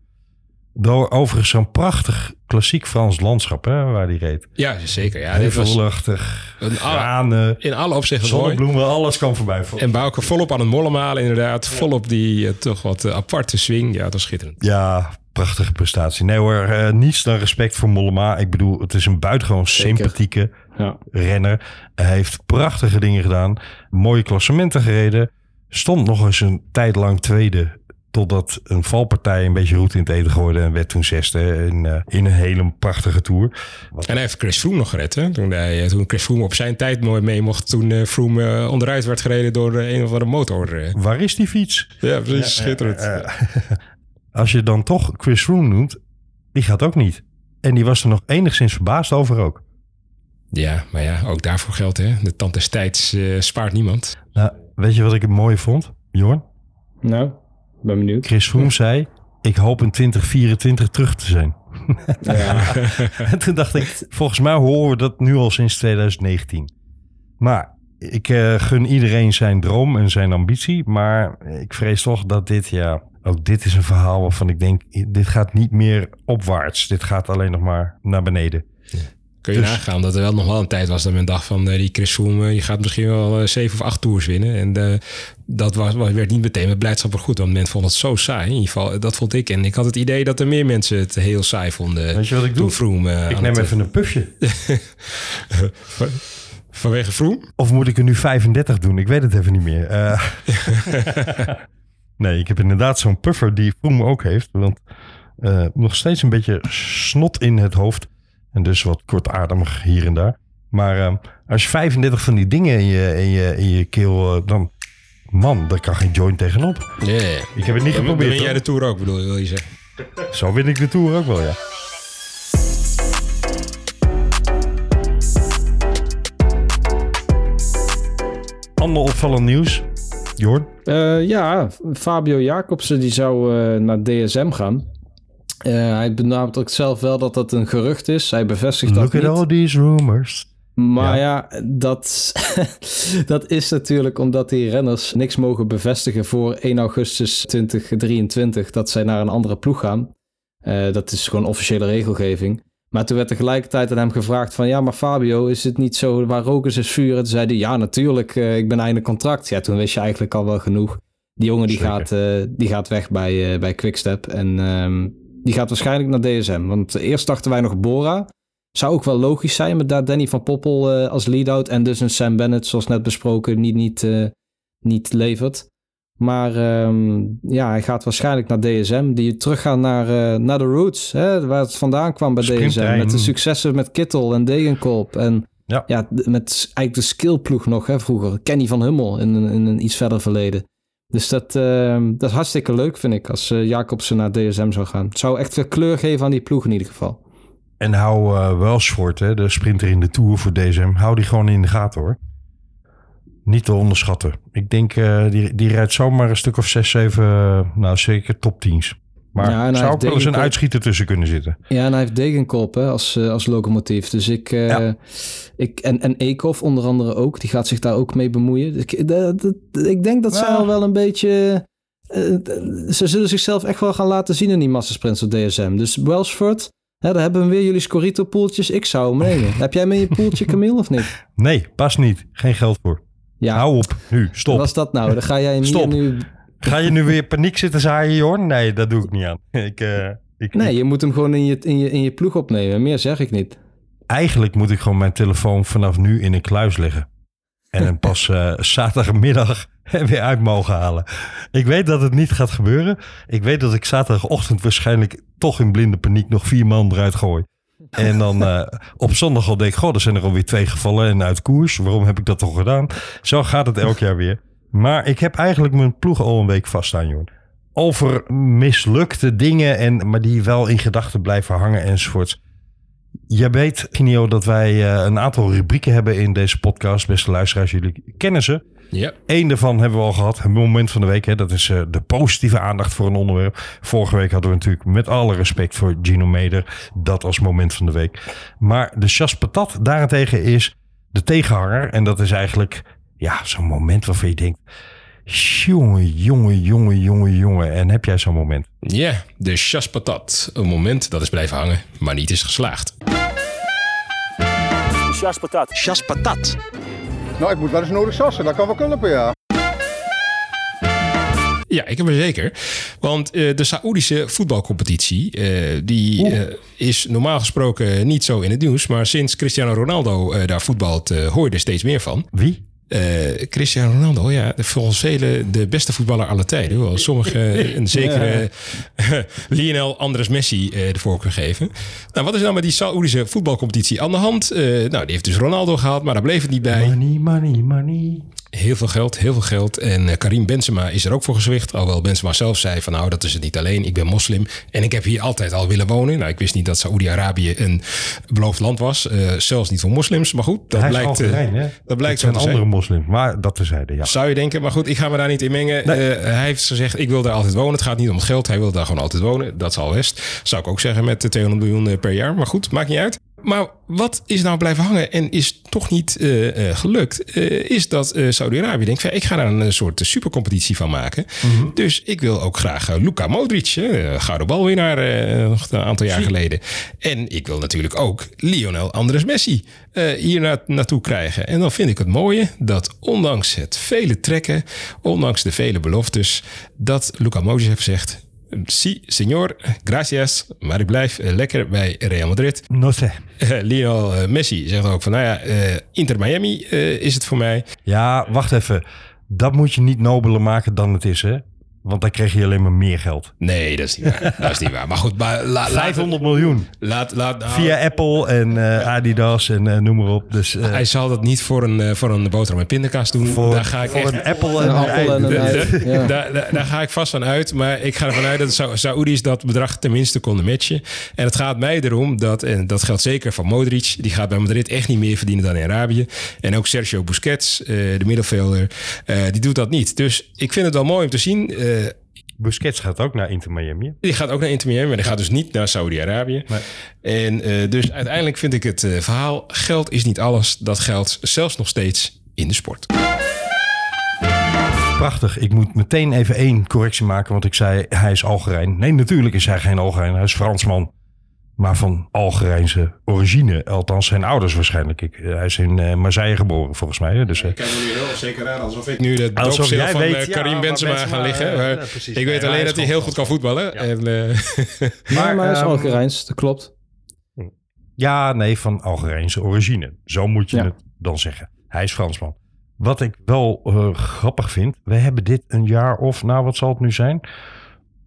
Door overigens zo'n prachtig klassiek Frans landschap, hè, waar die reed. Ja, zeker. Ja, Heuvelachtig, granen, in alle opzichten mooi. zonnebloemen, alles kwam voorbij. En Bouke volop aan het mollen malen, inderdaad. Volop die eh, toch wat aparte swing. Ja, dat is schitterend. Ja, prachtige prestatie. Nee hoor, eh, niets dan respect voor Mollema. Ik bedoel, het is een buitengewoon Zeker. sympathieke Ja. renner. Hij heeft prachtige dingen gedaan. Mooie klassementen gereden. Stond nog eens een tijd lang tweede. Totdat een valpartij een beetje roet in het eten gooide. En werd toen zesde in, eh, in een hele prachtige tour. En hij heeft Chris Froome nog gered. Hè? Toen, hij, eh, toen Chris Froome op zijn tijd mooi mee mocht. Toen eh, Froome onderuit werd gereden door een of andere motor. Waar is die fiets? Ja, precies. schitterend. Als je dan toch Chris Froome noemt, die gaat ook niet. En die was er nog enigszins verbaasd over ook. ja, maar ja, ook daarvoor geldt. Hè? De tand des tijds spaart niemand. Nou, weet je wat ik het mooi vond, Jorn? Nou, ben benieuwd. Chris Froome zei, ik hoop in 2024 terug te zijn. Ja. En toen dacht ik, volgens mij horen we dat nu al sinds 2019. Maar ik eh, gun iedereen zijn droom en zijn ambitie. Maar ik vrees toch dat dit, ja, ook dit is een verhaal waarvan ik denk, dit gaat niet meer opwaarts. Dit gaat alleen nog maar naar beneden. Kun je Dus- nagaan dat er wel nog wel een tijd was dat men dacht van eh, die Chris Froome, eh, je gaat misschien wel eh, zeven of acht tours winnen. En eh, dat was, werd niet meteen met blijdschap goed, want men vond het zo saai. In ieder geval, dat vond ik. En ik had het idee dat er meer mensen het heel saai vonden. Weet je wat ik doe? Froome, eh, Ik neem het- even een pufje. Vanwege Froome? Of moet ik er nu 35 doen? Ik weet het even niet meer. Eh, nee, ik heb inderdaad zo'n puffer die Froome ook heeft. Want eh, nog steeds een beetje snot in het hoofd. En dus wat kortademig hier en daar. Maar eh, als je 35 van die dingen in je, in je, in je keel... eh, dan... Man, daar kan geen joint tegenop. Ja, Ik heb het niet Dan geprobeerd. win jij de Tour ook, bedoel je, wil je zeggen? Zo win ik de Tour ook wel, ja. Ander opvallend nieuws. Jorn? Eh, ja, Fabio Jacobsen die zou eh, naar DSM gaan. Eh, hij benadrukt zelf wel dat dat een gerucht is. Hij bevestigt Look dat at niet. all these rumors. Maar ja, dat, dat is natuurlijk omdat die renners niks mogen bevestigen voor 1 augustus 2023 dat zij naar een andere ploeg gaan. Eh, dat is gewoon officiële regelgeving. Maar toen werd tegelijkertijd aan hem gevraagd van ja, maar Fabio, is het niet zo waar rook is, is vuur? En toen zei hij ja, natuurlijk, eh, ik ben einde contract. Ja, toen wist je eigenlijk al wel genoeg. Die jongen die, Zeker. gaat, eh, die gaat weg bij, eh, bij Quickstep en ehm, die gaat waarschijnlijk naar DSM. Want eerst dachten wij nog Bora. Zou ook wel logisch zijn met daar Danny van Poppel eh, als lead-out en dus een Sam Bennett, zoals net besproken, niet, niet, eh, niet levert. Maar ehm, ja, hij gaat waarschijnlijk naar DSM, die teruggaan naar, eh, naar de roots, hè, waar het vandaan kwam bij DSM. Met de successen met Kittel en Degenkolb. En Ja. met eigenlijk de skillploeg nog hè, vroeger. Kenny van Hummel in, in een iets verder verleden. Dus dat, ehm, dat is hartstikke leuk, vind ik, als eh, Jacobsen naar DSM zou gaan. Het zou echt veel kleur geven aan die ploeg in ieder geval. En hou eh Welshford, hè, de sprinter in de Tour voor DSM, hou die gewoon in de gaten hoor. Niet te onderschatten. Ik denk, eh, die, die rijdt zomaar een stuk of zes, zeven, nou zeker top teams. Maar Ja, en zou ook wel eens een uitschieter tussen kunnen zitten. Ja, en hij heeft Degenkolb hè, als, eh, als locomotief. Dus ik, eh, ik en, en Eekhoff onder andere ook. Die gaat zich daar ook mee bemoeien. Ik, dat- dat- ik denk dat zij Ja. al wel een beetje eh, ze zullen zichzelf echt wel gaan laten zien in die massasprints op DSM. Dus Welsford, hè, daar hebben we weer jullie Scorito-poeltjes. Ik zou hem nemen. Heb jij in je poeltje, Camille, of niet? Nee, pas niet. Geen geld voor. Ja. Hou op. Nu, stop. Wat was dat nou? Dan ga jij hem nu... Ga je nu weer paniek zitten zaaien, Jorn? Nee, dat doe ik niet aan. Ik, eh, ik, Nee, je moet hem gewoon in je, in, je, in je ploeg opnemen. Meer zeg ik niet. Eigenlijk moet ik gewoon mijn telefoon vanaf nu in een kluis leggen. En hem pas eh, zaterdagmiddag weer uit mogen halen. Ik weet dat het niet gaat gebeuren. Ik weet dat ik zaterdagochtend waarschijnlijk toch in blinde paniek nog vier man eruit gooi. En dan eh, op zondag al denk ik, goh, er zijn er alweer twee gevallen en uit koers. Waarom heb ik dat toch gedaan? Zo gaat het elk jaar weer. Maar ik heb eigenlijk mijn ploeg al een week vaststaan, joh. Over mislukte dingen, en, maar die wel in gedachten blijven hangen enzovoorts. Je weet, Ginio, dat wij eh, een aantal rubrieken hebben in deze podcast. Beste luisteraars, jullie kennen ze. Ja. Eén daarvan hebben we al gehad. Het moment van de week. Hè, dat is eh, de positieve aandacht voor een onderwerp. Vorige week hadden we natuurlijk met alle respect voor Gino Meder. Dat als moment van de week. Maar de chas patat daarentegen is de tegenhanger. En dat is eigenlijk ja, zo'n moment waarvan je denkt... Jongen, jongen, jongen, jongen, jongen. En heb jij zo'n moment? Ja, de chaspatat. Een moment dat is blijven hangen, maar niet is geslaagd. Chaspatat. Chaspatat. Nou, ik moet wel eens nodig sassen. Dat kan wel kunnen, ja. Ja, ik heb er zeker. Want eh, de Saoedische voetbalcompetitie, eh, die eh, is normaal gesproken niet zo in het nieuws. Maar sinds Cristiano Ronaldo eh, daar voetbalt, eh, hoor je er steeds meer van. Wie? Eh, Cristiano Ronaldo, ja, volgens velen de beste voetballer aller tijden. Hoewel sommigen een zekere Lionel Andres Messi eh, de voorkeur geven. Nou, wat is nou met die Saoedische voetbalcompetitie aan de hand? Eh, nou, die heeft dus Ronaldo gehaald, maar daar bleef het niet bij. Money, money, money. Heel veel geld, heel veel geld. En eh, Karim Benzema is er ook voor gezwicht. Alhoewel Benzema zelf zei van nou, dat is het niet alleen. Ik ben moslim en ik heb hier altijd al willen wonen. Nou, ik wist niet dat Saoedi-Arabië een beloofd land was. eh, zelfs niet voor moslims. Maar goed, dat Hij is blijkt, eh, Algerijn, hè? dat blijkt zo te andere zijn. moslims. Maar dat terzijde, ja. Zou je denken, maar goed, ik ga me daar niet in mengen. Nee. Hij heeft gezegd, ik wil daar altijd wonen. Het gaat niet om het geld, hij wil daar gewoon altijd wonen. Dat zal best. Zou ik ook zeggen met de 200 miljoen per jaar. Maar goed, maakt niet uit. Maar wat is nou blijven hangen en is toch niet eh, eh, gelukt, eh, is dat Saudi-Arabië denkt, van, ik ga daar een soort supercompetitie van maken. Dus ik wil ook graag Luka Modric, gouden balwinnaar nog een aantal jaar geleden. En ik wil natuurlijk ook Lionel Andres Messi hier na- naartoe krijgen. En dan vind ik het mooie dat ondanks het vele trekken, ondanks de vele beloftes, dat Luka Modric heeft gezegd, Si, señor, gracias. Maar ik blijf eh, lekker bij Real Madrid. No sé. Lionel eh, Messi zegt ook van, nou ja, eh, Inter Miami is het voor mij. Ja, wacht even. Dat moet je niet nobeler maken dan het is, hè? Want dan krijg je alleen maar meer geld. Nee, dat is niet waar. dat is niet waar. Maar goed, maar la, laat, 500 miljoen. laat, laat, nou, Via Apple en eh, Adidas en eh, noem maar op. Dus eh, Hij zal dat niet voor een, voor een boterham met pindakaas doen. voor, daar ga ik voor echt... een Apple en Een een appel en een ei. ei. Ja. Daar, daar, daar ga ik vast van uit. Maar ik ga ervan uit dat de Saoedi's dat bedrag tenminste konden matchen. En het gaat mij erom dat, en dat geldt zeker van Modric, die gaat bij Madrid echt niet meer verdienen dan in Arabië. En ook Sergio Busquets, eh, de middenvelder, eh, die doet dat niet. Dus ik vind het wel mooi om te zien. Eh, Busquets gaat ook naar Inter Miami. die gaat ook naar Inter Miami, maar die gaat dus niet naar Saudi-Arabië. En eh, dus uiteindelijk vind ik het eh, verhaal: geld is niet alles. Dat geldt zelfs nog steeds in de sport. Prachtig. Ik moet meteen even één correctie maken, want ik zei hij is Algerijn. Nee, natuurlijk is hij geen Algerijn. Hij is Fransman. Maar van Algerijnse origine. Althans, zijn ouders waarschijnlijk. Ik, eh, hij is in eh, Marseille geboren, volgens mij. Dus, eh, Ik kijk nu heel zeker aan alsof ik nu de jij van weet, eh, ja, Karim Benzema gaan liggen. eh, maar ja, ik weet alleen dat hij heel goed kan voetballen. En, eh, Maar, maar hij is ehm, Algerijns, dat klopt. Ja, nee, van Algerijnse origine. Zo moet je Ja. het dan zeggen. Hij is Fransman. Wat ik wel eh, grappig vind, we hebben dit een jaar of, nou wat zal het nu zijn?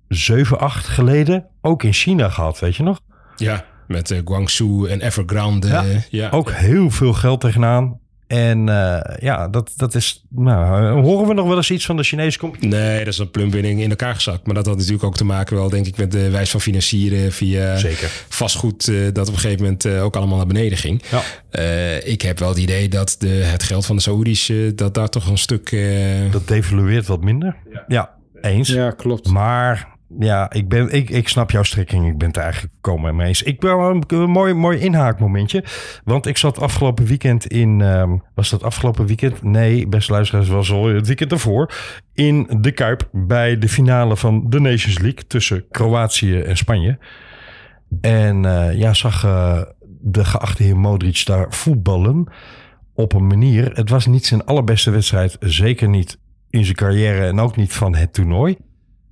7, 8 geleden ook in China gehad, weet je nog? Ja, met eh, Guangzhou en Evergrande. Ja, ja. Ook heel veel geld tegenaan. En eh, ja, dat, dat is. Nou, horen we nog wel eens iets van de Chinese competitie? Nee, dat is een plumbinding in elkaar gezakt. Maar dat had natuurlijk ook te maken wel, denk ik, met de wijze van financieren via Zeker. vastgoed eh, dat op een gegeven moment eh, ook allemaal naar beneden ging. Ja. Eh, ik heb wel het idee dat de, het geld van de Saoedi's, dat daar toch een stuk... eh, Dat devalueert wat minder. Ja, eens. Ja, klopt. Maar Ja, ik, ben, ik, ik snap jouw strekking. Ik ben het eigenlijk komen mee eens. Ik ben een, een mooi, mooi inhaakmomentje. Want ik zat afgelopen weekend in... ehm, was dat afgelopen weekend? Nee, beste luisteraars, was al het weekend ervoor. In de Kuip bij de finale van de Nations League... tussen Kroatië en Spanje. En eh, ja, zag eh, de geachte heer Modric daar voetballen op een manier. Het was niet zijn allerbeste wedstrijd. Zeker niet in zijn carrière en ook niet van het toernooi.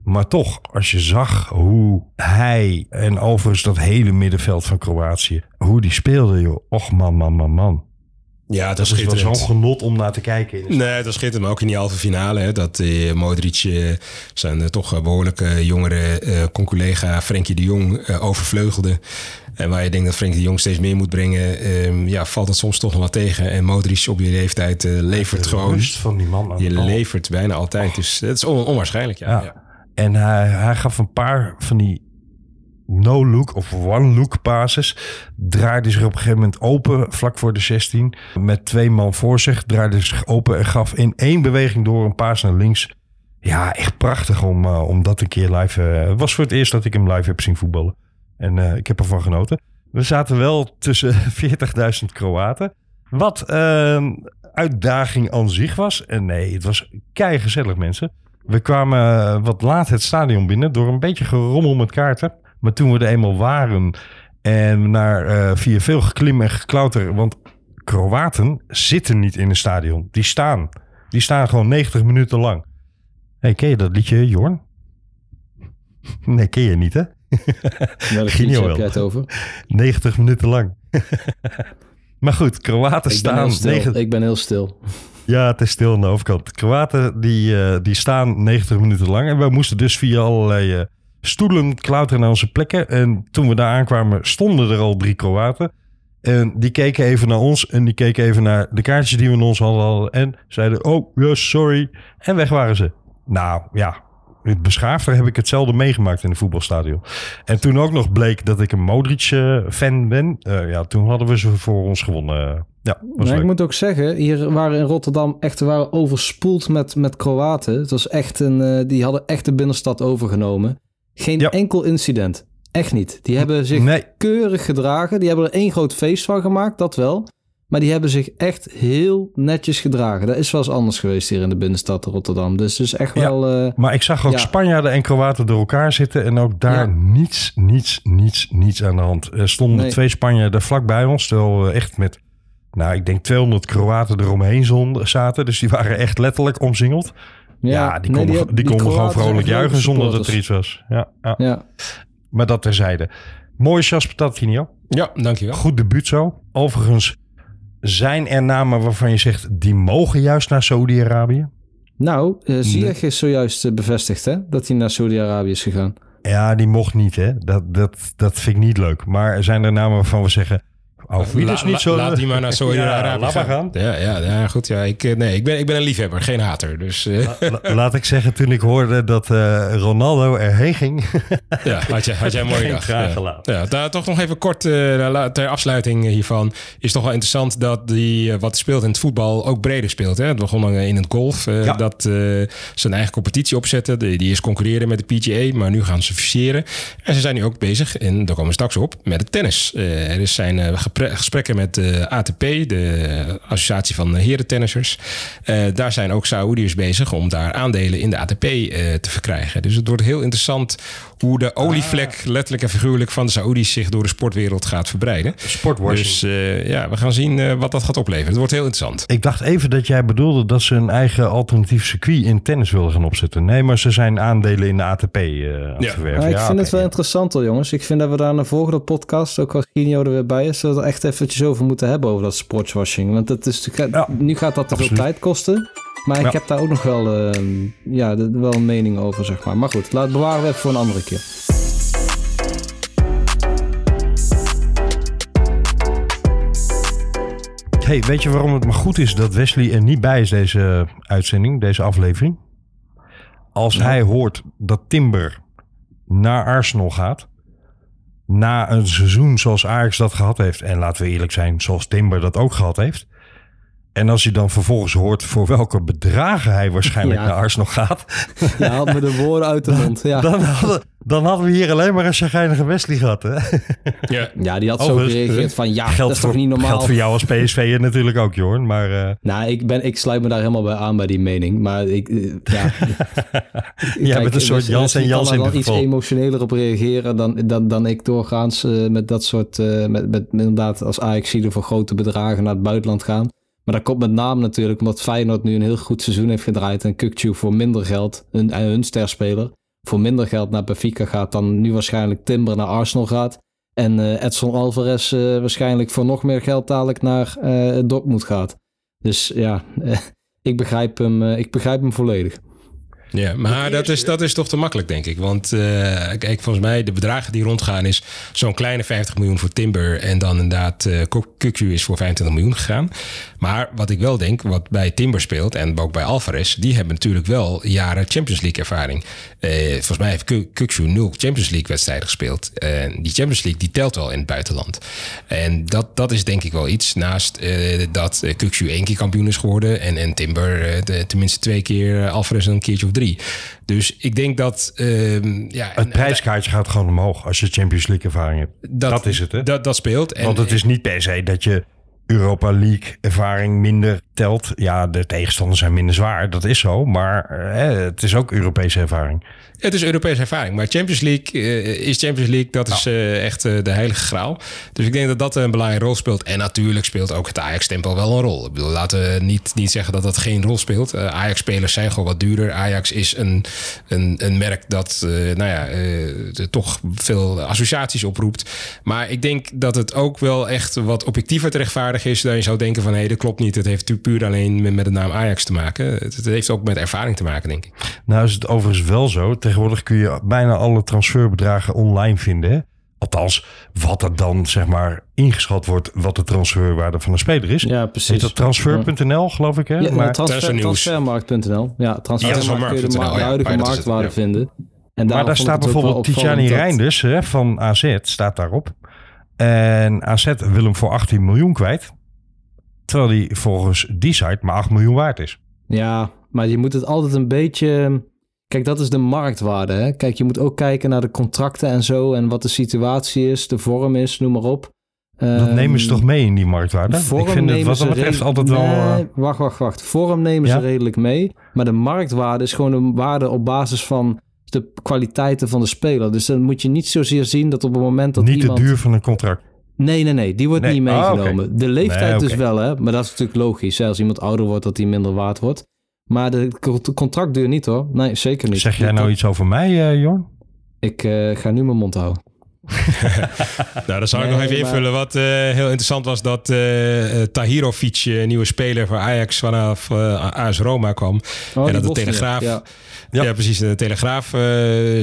Maar toch, als je zag hoe hij en overigens dat hele middenveld van Kroatië, hoe die speelde, joh. Och man, man, man, man. Ja, dat, Dat is wel zo'n genot om naar te kijken. Nee, dat schittert me ook in die halve finale. Hè, dat eh, Modric eh, zijn eh, toch eh, behoorlijke jongere conculega Frenkie de Jong overvleugelde. En waar je denkt dat Frenkie de Jong steeds meer moet brengen, ehm, ja, valt het soms toch nog wat tegen. En Modric op je leeftijd levert De gewoon. rust van die man. Je levert bijna altijd. Dus het is on- onwaarschijnlijk. Ja. Ja. Ja. En hij, gaf een paar van die no-look of one-look passes. Draaide zich op een gegeven moment open vlak voor de 16. Met twee man voor zich. Draaide zich open en gaf in één beweging door een paas naar links. Ja, echt prachtig om, eh, om dat een keer live... eh, Het was voor het eerst dat ik hem live heb zien voetballen. En eh, ik heb ervan genoten. We zaten wel tussen 40.000 Kroaten. Wat eh, uitdaging aan zich was. En nee, het was kei gezellig mensen. We kwamen eh, wat laat het stadion binnen door een beetje gerommel met kaarten. Maar toen we er eenmaal waren en naar, eh, via veel geklim en geklauter... want Kroaten zitten niet in een stadion. Die staan. Die staan gewoon 90 minuten lang. hey, ken je dat liedje, Jorn? Nee, ken je niet, hè? Ginio liedje heb wel. het over? 90 minuten lang. maar goed, Kroaten Ik staan... heel stil. 90 ik ben heel stil. Ja, het is stil aan de overkant. Kroaten die, eh, die staan 90 minuten lang. En wij moesten dus via allerlei eh, stoelen klauteren naar onze plekken. En toen we daar aankwamen stonden er al drie Kroaten. En die keken even naar ons en die keken even naar de kaartjes die we in ons hadden. En zeiden, oh, yes, sorry. En weg waren ze. Nou, ja, het beschaafder heb ik hetzelfde meegemaakt in een voetbalstadion. En toen ook nog bleek dat ik een Modric-fan ben. eh, ja, toen hadden we ze voor ons gewonnen. Ja, was Maar ik moet ook zeggen, hier waren in Rotterdam echt waren overspoeld met, met Kroaten. Het was echt een, eh, die hadden echt de binnenstad overgenomen. Geen Ja. enkel incident. Echt niet. Die hebben zich Nee. keurig gedragen. Die hebben er één groot feest van gemaakt, dat wel. Maar die hebben zich echt heel netjes gedragen. Dat is wel eens anders geweest hier in de binnenstad Rotterdam. Dus het is echt Ja. wel... eh, Maar ik zag ook Ja. Spanjaarden en Kroaten door elkaar zitten. En ook daar Ja. niets, niets, niets, niets aan de hand. Er stonden Nee. twee Spanjaarden vlak bij ons. Terwijl we echt met, nou ik denk 200 Kroaten eromheen zon- zaten. Dus die waren echt letterlijk omsingeld. Ja, die nee, konden, die, konden gewoon vrolijk juichen zonder dat er iets was. Ja, ja. Ja. Maar dat terzijde. Mooie chas patat, Kinio. ja, dankjewel. Goed debuut zo. Overigens zijn er namen waarvan je zegt... die mogen juist naar Saudi-Arabië. Nou, eh Ziyech is zojuist eh, bevestigd hè, dat hij naar Saudi-Arabië is gegaan. Ja, die mocht niet, hè. Dat, dat, dat vind ik niet leuk. Maar zijn er namen waarvan we zeggen... Oh, wie is niet la- zo... Laat die maar naar Ja, Saudi-Arabië maar gaan. Ja, ja, ja, goed. Ja, ik, eh, nee, ik, ben, ik ben een liefhebber, geen hater. Dus eh, La- laat ik zeggen, toen ik hoorde dat eh, Ronaldo erheen ging... ja, had jij, had jij een mooie dag. Ja. gelaten. Ja, daar toch nog even kort eh, la- ter afsluiting hiervan. Is toch wel interessant dat die, wat speelt in het voetbal ook breder speelt. Hè? Het begon dan in het golf. Ja. Dat eh, ze een eigen competitie opzetten. Die, die is concurreren met de PGA, maar nu gaan ze fuseren. En ze zijn nu ook bezig, en daar komen we straks op, met het tennis. Eh, er zijn eh, gepre- gesprekken met de ATP, de Associatie van Herentennissers. Eh, daar zijn ook Saoediërs bezig om daar aandelen in de ATP eh, te verkrijgen. Dus het wordt heel interessant hoe de olievlek, letterlijk en figuurlijk, van de Saoedi's zich door de sportwereld gaat verbreiden. Sportwashing. Dus eh, ja, we gaan zien eh, wat dat gaat opleveren. Het wordt heel interessant. Ik dacht even dat jij bedoelde dat ze een eigen alternatief circuit in tennis wilden gaan opzetten. Nee, maar ze zijn aandelen in de ATP eh aan het Ja. verwerven. Ik Ja, vind oké. het wel interessant hoor, jongens. Ik vind dat we daar in de volgende podcast, ook als Ginio er weer bij is, dat echt eventjes over moeten hebben over dat sportswashing. Want het is, Ja, nu gaat dat te veel tijd kosten. Maar ik Ja. heb daar ook nog wel, eh, ja, wel een mening over, zeg maar. Maar goed, laat bewaren we even voor een andere keer. Hey, weet je waarom het maar goed is dat Wesley er niet bij is deze uitzending, deze aflevering? Als hij hoort dat Timber naar Arsenal gaat, na een seizoen zoals Ajax dat gehad heeft, en laten we eerlijk zijn, zoals Timber dat ook gehad heeft, En als je dan vervolgens hoort voor welke bedragen hij waarschijnlijk Ja. naar Arsenal gaat. Me de woorden uit de mond. Ja, Dan, hadden, dan hadden we hier alleen maar een chagrijnige Wesley gehad. Hè? Ja. ja die had zo gereageerd van ja, dat is voor, toch niet normaal. Geldt voor jou als PSV'er natuurlijk ook, Jorn. Maar eh, Nou, ik, ben, ik sluit me daar helemaal bij aan bij die mening. Maar ik, eh, ja. jij bent een soort Jans en Jans in kan dit er dan iets emotioneler op reageren dan, dan, dan ik doorgaans eh, met dat soort, eh, met, met inderdaad als ajax voor grote bedragen naar het buitenland gaan. Maar dat komt met name natuurlijk omdat Feyenoord nu een heel goed seizoen heeft gedraaid en Kukcu voor minder geld, hun, en hun sterspeler, voor minder geld naar Benfica gaat dan nu waarschijnlijk Timber naar Arsenal gaat. En eh, Edson Alvarez eh, waarschijnlijk voor nog meer geld dadelijk naar eh Dortmund gaat. Dus ja, eh, ik, begrijp hem, eh, ik begrijp hem volledig. Ja, maar dat is, dat is toch te makkelijk, denk ik. Want eh, kijk, volgens mij de bedragen die rondgaan is zo'n kleine 50 miljoen voor Timber. En dan inderdaad, eh Kukcu is voor 25 miljoen gegaan. Maar wat ik wel denk, wat bij Timber speelt en ook bij Alvarez, die hebben natuurlijk wel jaren Champions League ervaring. Eh, volgens mij heeft Kukcu nul Champions League wedstrijden gespeeld. En die Champions League die telt wel in het buitenland. En dat, dat is denk ik wel iets. Naast eh, dat eh, Kukcu één keer kampioen is geworden en, en Timber eh, tenminste twee keer, eh, Alvarez een keertje of drie. Dus ik denk dat... ehm, ja, het prijskaartje gaat gewoon omhoog als je Champions League ervaring hebt. Dat, is het, hè? Dat, dat speelt. En, Want het is niet per se dat je Europa League ervaring minder telt. Ja, de tegenstanders zijn minder zwaar, dat is zo. Maar eh, het is ook Europese ervaring. Het is Europese ervaring. Maar Champions League eh, is Champions League. Dat is eh, echt de heilige graal. Dus ik denk dat dat een belangrijke rol speelt. En natuurlijk speelt ook het Ajax-tempo wel een rol. Ik bedoel, laten we niet, niet zeggen dat dat geen rol speelt. Ajax-spelers zijn gewoon wat duurder. Ajax is een, een, een merk dat nou ja, toch veel associaties oproept. Maar ik denk dat het ook wel echt wat objectiever te is. Dan je zou denken van, hé, hey, dat klopt niet. Het heeft natuurlijk puur alleen met, met de naam Ajax te maken. Het, het heeft ook met ervaring te maken, denk ik. Nou is het overigens wel zo. Tegenwoordig kun je bijna alle transferbedragen online vinden. hè? Althans, wat er dan zeg maar ingeschat wordt, wat de transferwaarde van een speler is. Ja, precies. Heet dat transfer.nl, geloof ik. Hè? Ja, maar, transfer, Transfernieuws. transfermarkt.nl. Ja, transfermarkt kun je de, transfermarkt.nl, ma- de ja. huidige Ja, dat marktwaarde ja. vinden. En maar daar staat bijvoorbeeld Tijani dat- Reinders hè, van AZ, staat daarop. En AZ wil hem voor 18 miljoen kwijt. Terwijl hij volgens die site maar 8 miljoen waard is. Ja, maar je moet het altijd een beetje... Kijk, dat is de marktwaarde. Hè? Kijk, je moet ook kijken naar de contracten en zo... en wat de situatie is, de vorm is, noem maar op. Dat nemen ze Ehm, toch mee in die marktwaarde? Vorm ik vind het wat dat betreft altijd wel... eh, Nee, wacht, wacht, wacht. Vorm nemen Ja? ze redelijk mee. Maar de marktwaarde is gewoon een waarde op basis van de kwaliteiten van de speler. Dus dan moet je niet zozeer zien dat op het moment dat niet iemand... de duur van een contract. Nee, nee, nee. Die wordt Nee. niet Ah, meegenomen. De leeftijd Nee, dus wel, hè. Maar dat is natuurlijk logisch. Hè? Als iemand ouder wordt, dat hij minder waard wordt. Maar de co- contractduur niet, hoor. Nee, zeker niet. Zeg jij nou iets over mij, eh Jorn? Ik eh, ga nu mijn mond houden. Nou, dan zou ik Nee, nog even maar- invullen. Wat eh, heel interessant was dat eh eh, Tahirovic, eh, nieuwe speler voor Ajax vanaf eh AS Roma kwam. Oh, en dat de Telegraaf, ja. Ja. precies, de Telegraaf eh,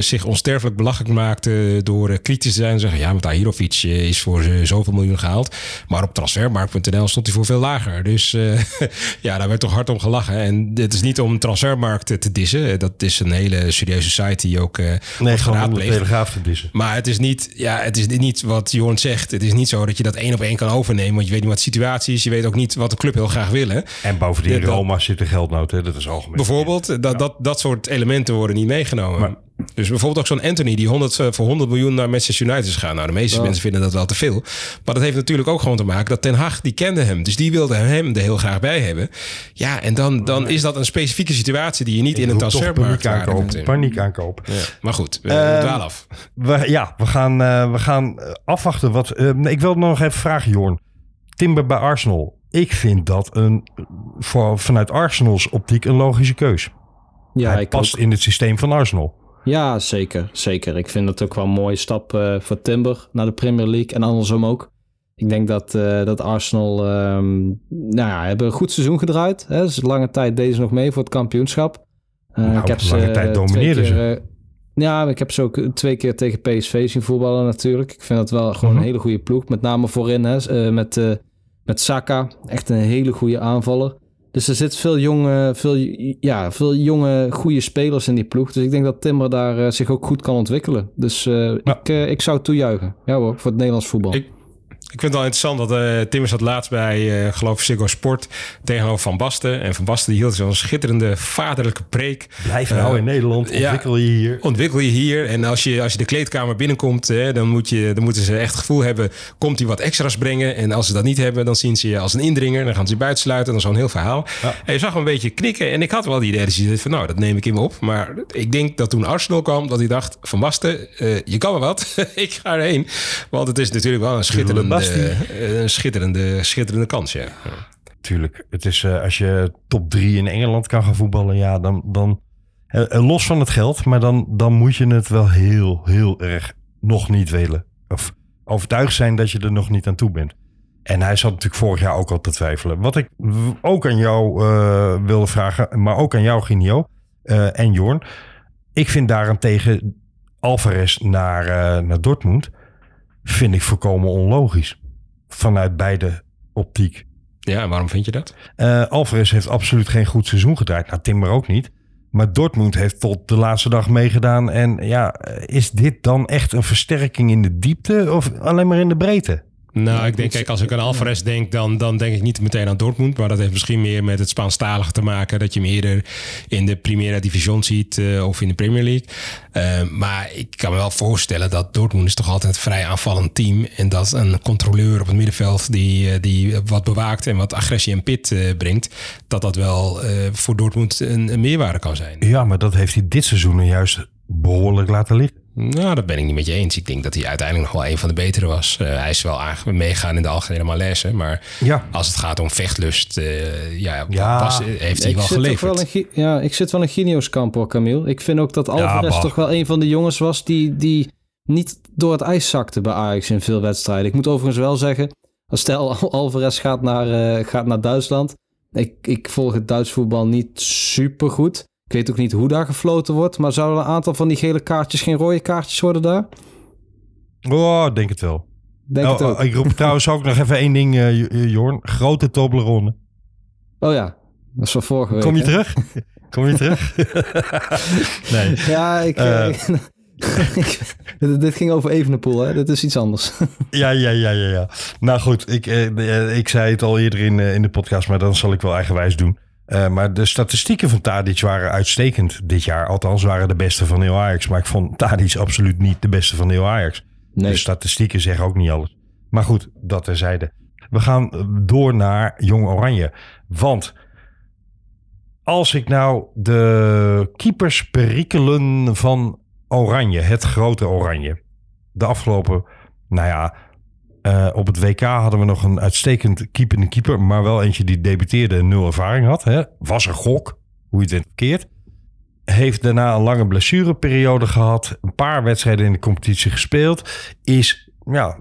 zich onsterfelijk belachelijk maakte door eh, kritisch te zijn en zeggen, ja, maar Tahirovic eh, is voor zoveel miljoen gehaald. Maar op transfermarkt.nl stond hij voor veel lager. Dus ja, daar werd toch hard om gelachen. En het is niet om transfermarkt te- dissen. Dat is een hele serieuze site die ook eh Nee, gewoon om de. Telegraaf te dissen. Maar het is niet, ja, het is niet wat Jorn zegt. Het is niet zo dat je dat één op één kan overnemen. Want je weet niet wat de situatie is. Je weet ook niet wat de club heel graag willen. En bovendien, dat- Roma zit er geldnood, hè? dat is algemeen. Bijvoorbeeld, dat, dat, dat soort elementen worden niet meegenomen. dus bijvoorbeeld ook zo'n Anthony die 100, eh, voor 100 miljoen naar Manchester United is gegaan. Nou, de meeste Ja. mensen vinden dat wel te veel. Maar dat heeft natuurlijk ook gewoon te maken dat Ten Hag, die kende hem. Dus die wilde hem er heel graag bij hebben. Ja, en dan, dan is dat een specifieke situatie die je niet in een transfermarkt paniek kunt Paniek aankopen. Ja. Maar goed, we dwalen af. We, ja, we gaan, eh, we gaan eh, afwachten. Wat, ik wil nog even vragen, Jorn. Timber bij Arsenal. Ik vind dat een, voor, vanuit Arsenals optiek een logische keus. Ja, Hij past ook. in het systeem van Arsenal. Ja, zeker. Zeker. Ik vind het ook wel een mooie stap eh, voor Timber naar de Premier League en andersom ook. Ik denk dat, eh, dat Arsenal, ehm, nou ja, hebben een goed seizoen gedraaid. Hè. Dus lange tijd deden ze nog mee voor het kampioenschap. Eh, Nou, ik heb ze lange tijd twee domineerden ze. ja, ik heb ze ook twee keer tegen PSV zien voetballen natuurlijk. Ik vind dat wel gewoon Mhm. een hele goede ploeg. Met name voorin hè, met, met Saka. Echt een hele goede aanvaller. Dus er zit veel jonge, veel, ja, veel jonge, goede spelers in die ploeg. Dus ik denk dat Timber daar eh, zich ook goed kan ontwikkelen. Dus eh, ik, eh, ik zou toejuichen. Ja hoor, voor het Nederlands voetbal. Ik- Ik vind het wel interessant dat uh, Timmer zat laatst bij, uh, geloof ik, Ziggo Sport tegenover Van Basten. En Van Basten die hield zo'n schitterende vaderlijke preek. Blijf nou uh, in Nederland, ontwikkel je hier. Ontwikkel je hier. En als je, als je de kleedkamer binnenkomt, hè, dan, moet je, dan moeten ze echt het gevoel hebben, komt hij wat extra's brengen. En als ze dat niet hebben, dan zien ze je als een indringer. Dan gaan ze je buitensluiten. Dan zo'n heel verhaal. Ja. En je zag hem een beetje knikken. En ik had wel die idee dat hij van, nou, dat neem ik in me op. Maar ik denk dat toen Arsenal kwam, dat hij dacht, Van Basten, je kan maar wat. ik ga erheen. Want het is natuurlijk wel een schitterende, een schitterende, schitterende kans, ja. Tuurlijk. Het is uh, als je top drie in Engeland kan gaan voetballen, ja, dan, dan los van het geld, maar dan, dan moet je het wel heel, heel erg nog niet willen. Of overtuigd zijn dat je er nog niet aan toe bent. En hij zat natuurlijk vorig jaar ook al te twijfelen. Wat ik ook aan jou uh, wilde vragen, maar ook aan jou, Ginio en Jorn. Ik vind daarentegen Alvarez naar, naar Dortmund vind ik volkomen onlogisch. Vanuit beide optiek. Ja, waarom vind je dat? Uh, Alvarez heeft absoluut geen goed seizoen gedraaid. Nou, Timber ook niet. Maar Dortmund heeft tot de laatste dag meegedaan. En ja, is dit dan echt een versterking in de diepte of alleen maar in de breedte? Nou, ik denk, kijk, als ik aan Alvarez denk, dan, dan denk ik niet meteen aan Dortmund. Maar dat heeft misschien meer met het Spaanstalige te maken. Dat je hem eerder in de Primera Division ziet uh, of in de Premier League. Uh, maar ik kan me wel voorstellen dat Dortmund is toch altijd een vrij aanvallend team. En dat een controleur op het middenveld die, die wat bewaakt en wat agressie en pit uh, brengt. Dat dat wel voor Dortmund een, een meerwaarde kan zijn. Ja, maar dat heeft hij dit seizoen juist behoorlijk laten liggen. Nou, dat ben ik niet met je eens. Ik denk dat hij uiteindelijk nog wel een van de betere was. Uh, hij is wel meegaan in de algemene malaise. Maar ja. als het gaat om vechtlust, uh, ja, ja. Was, heeft hij wel geleverd. Wel een, ja, ik zit wel in Ginios kamp hoor, Camille. Ik vind ook dat Alvarez ja, toch wel een van de jongens was die, die niet door het ijs zakte bij Ajax in veel wedstrijden. Ik moet overigens wel zeggen, stel Alvarez gaat naar, uh, gaat naar Duitsland. Ik, ik volg het Duits voetbal niet super goed. Ik weet ook niet hoe daar gefloten wordt, maar zouden een aantal van die gele kaartjes geen rode kaartjes worden daar? Oh, denk het wel. Denk oh, het ook. Ik roep trouwens ook nog even één ding, uh, Jorn. Grote Toblerone. Oh ja, dat is van vorige week. Kom je hè? terug? Kom je terug? nee. Ja, ik... Uh, dit, ging over Evenepoel, hè? Dit is iets anders. ja, ja, ja, ja, ja. Nou goed, ik, uh, ik zei het al eerder in, in de podcast, maar dan zal ik wel eigenwijs doen. Uh, maar de statistieken van Tadic waren uitstekend dit jaar. Althans, waren de beste van heel Ajax. Maar ik vond Tadic absoluut niet de beste van heel Ajax. Nee. De statistieken zeggen ook niet alles. Maar goed, dat terzijde. We gaan door naar Jong Oranje. Want als ik nou de keepersperikelen van Oranje, het grote Oranje, de afgelopen, nou ja, uh, op het WK hadden we nog een uitstekend keepende keeper, maar wel eentje die debuteerde en nul ervaring had. Hè? Was een gok, hoe je het verkeerd. Heeft daarna een lange blessureperiode gehad, een paar wedstrijden in de competitie gespeeld. Is ja,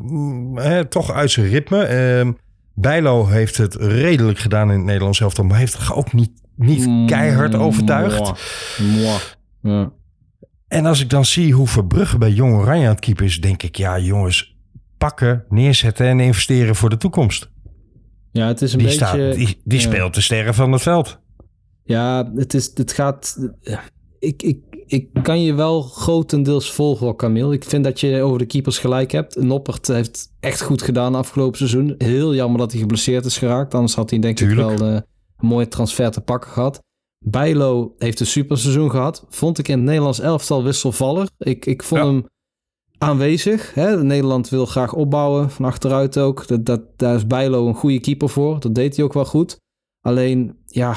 hè, toch uit zijn ritme. Uh, Bijlo heeft het redelijk gedaan in het Nederlands elftal, maar heeft ook niet, niet keihard overtuigd. Mwah. Mwah. Ja. En als ik dan zie hoe Verbrugge bij Jong Oranje aan het keeper is, denk ik, ja jongens, pakken, neerzetten en investeren voor de toekomst. Ja, het is een die beetje... Staat, die die ja. speelt de sterren van het veld. Ja, het, is, het gaat... Ik, ik, ik kan je wel grotendeels volgen, Camille. Ik vind dat je over de keepers gelijk hebt. Noppert heeft echt goed gedaan afgelopen seizoen. Heel jammer dat hij geblesseerd is geraakt. Anders had hij denk Tuurlijk. ik wel uh, een mooie transfer te pakken gehad. Bijlo heeft een super seizoen gehad. Vond ik in het Nederlands elftal wisselvallig. Ik, ik vond Ja. hem aanwezig. Hè? Nederland wil graag opbouwen, van achteruit ook. Dat, dat, daar is Bijlo een goede keeper voor. Dat deed hij ook wel goed. Alleen, ja,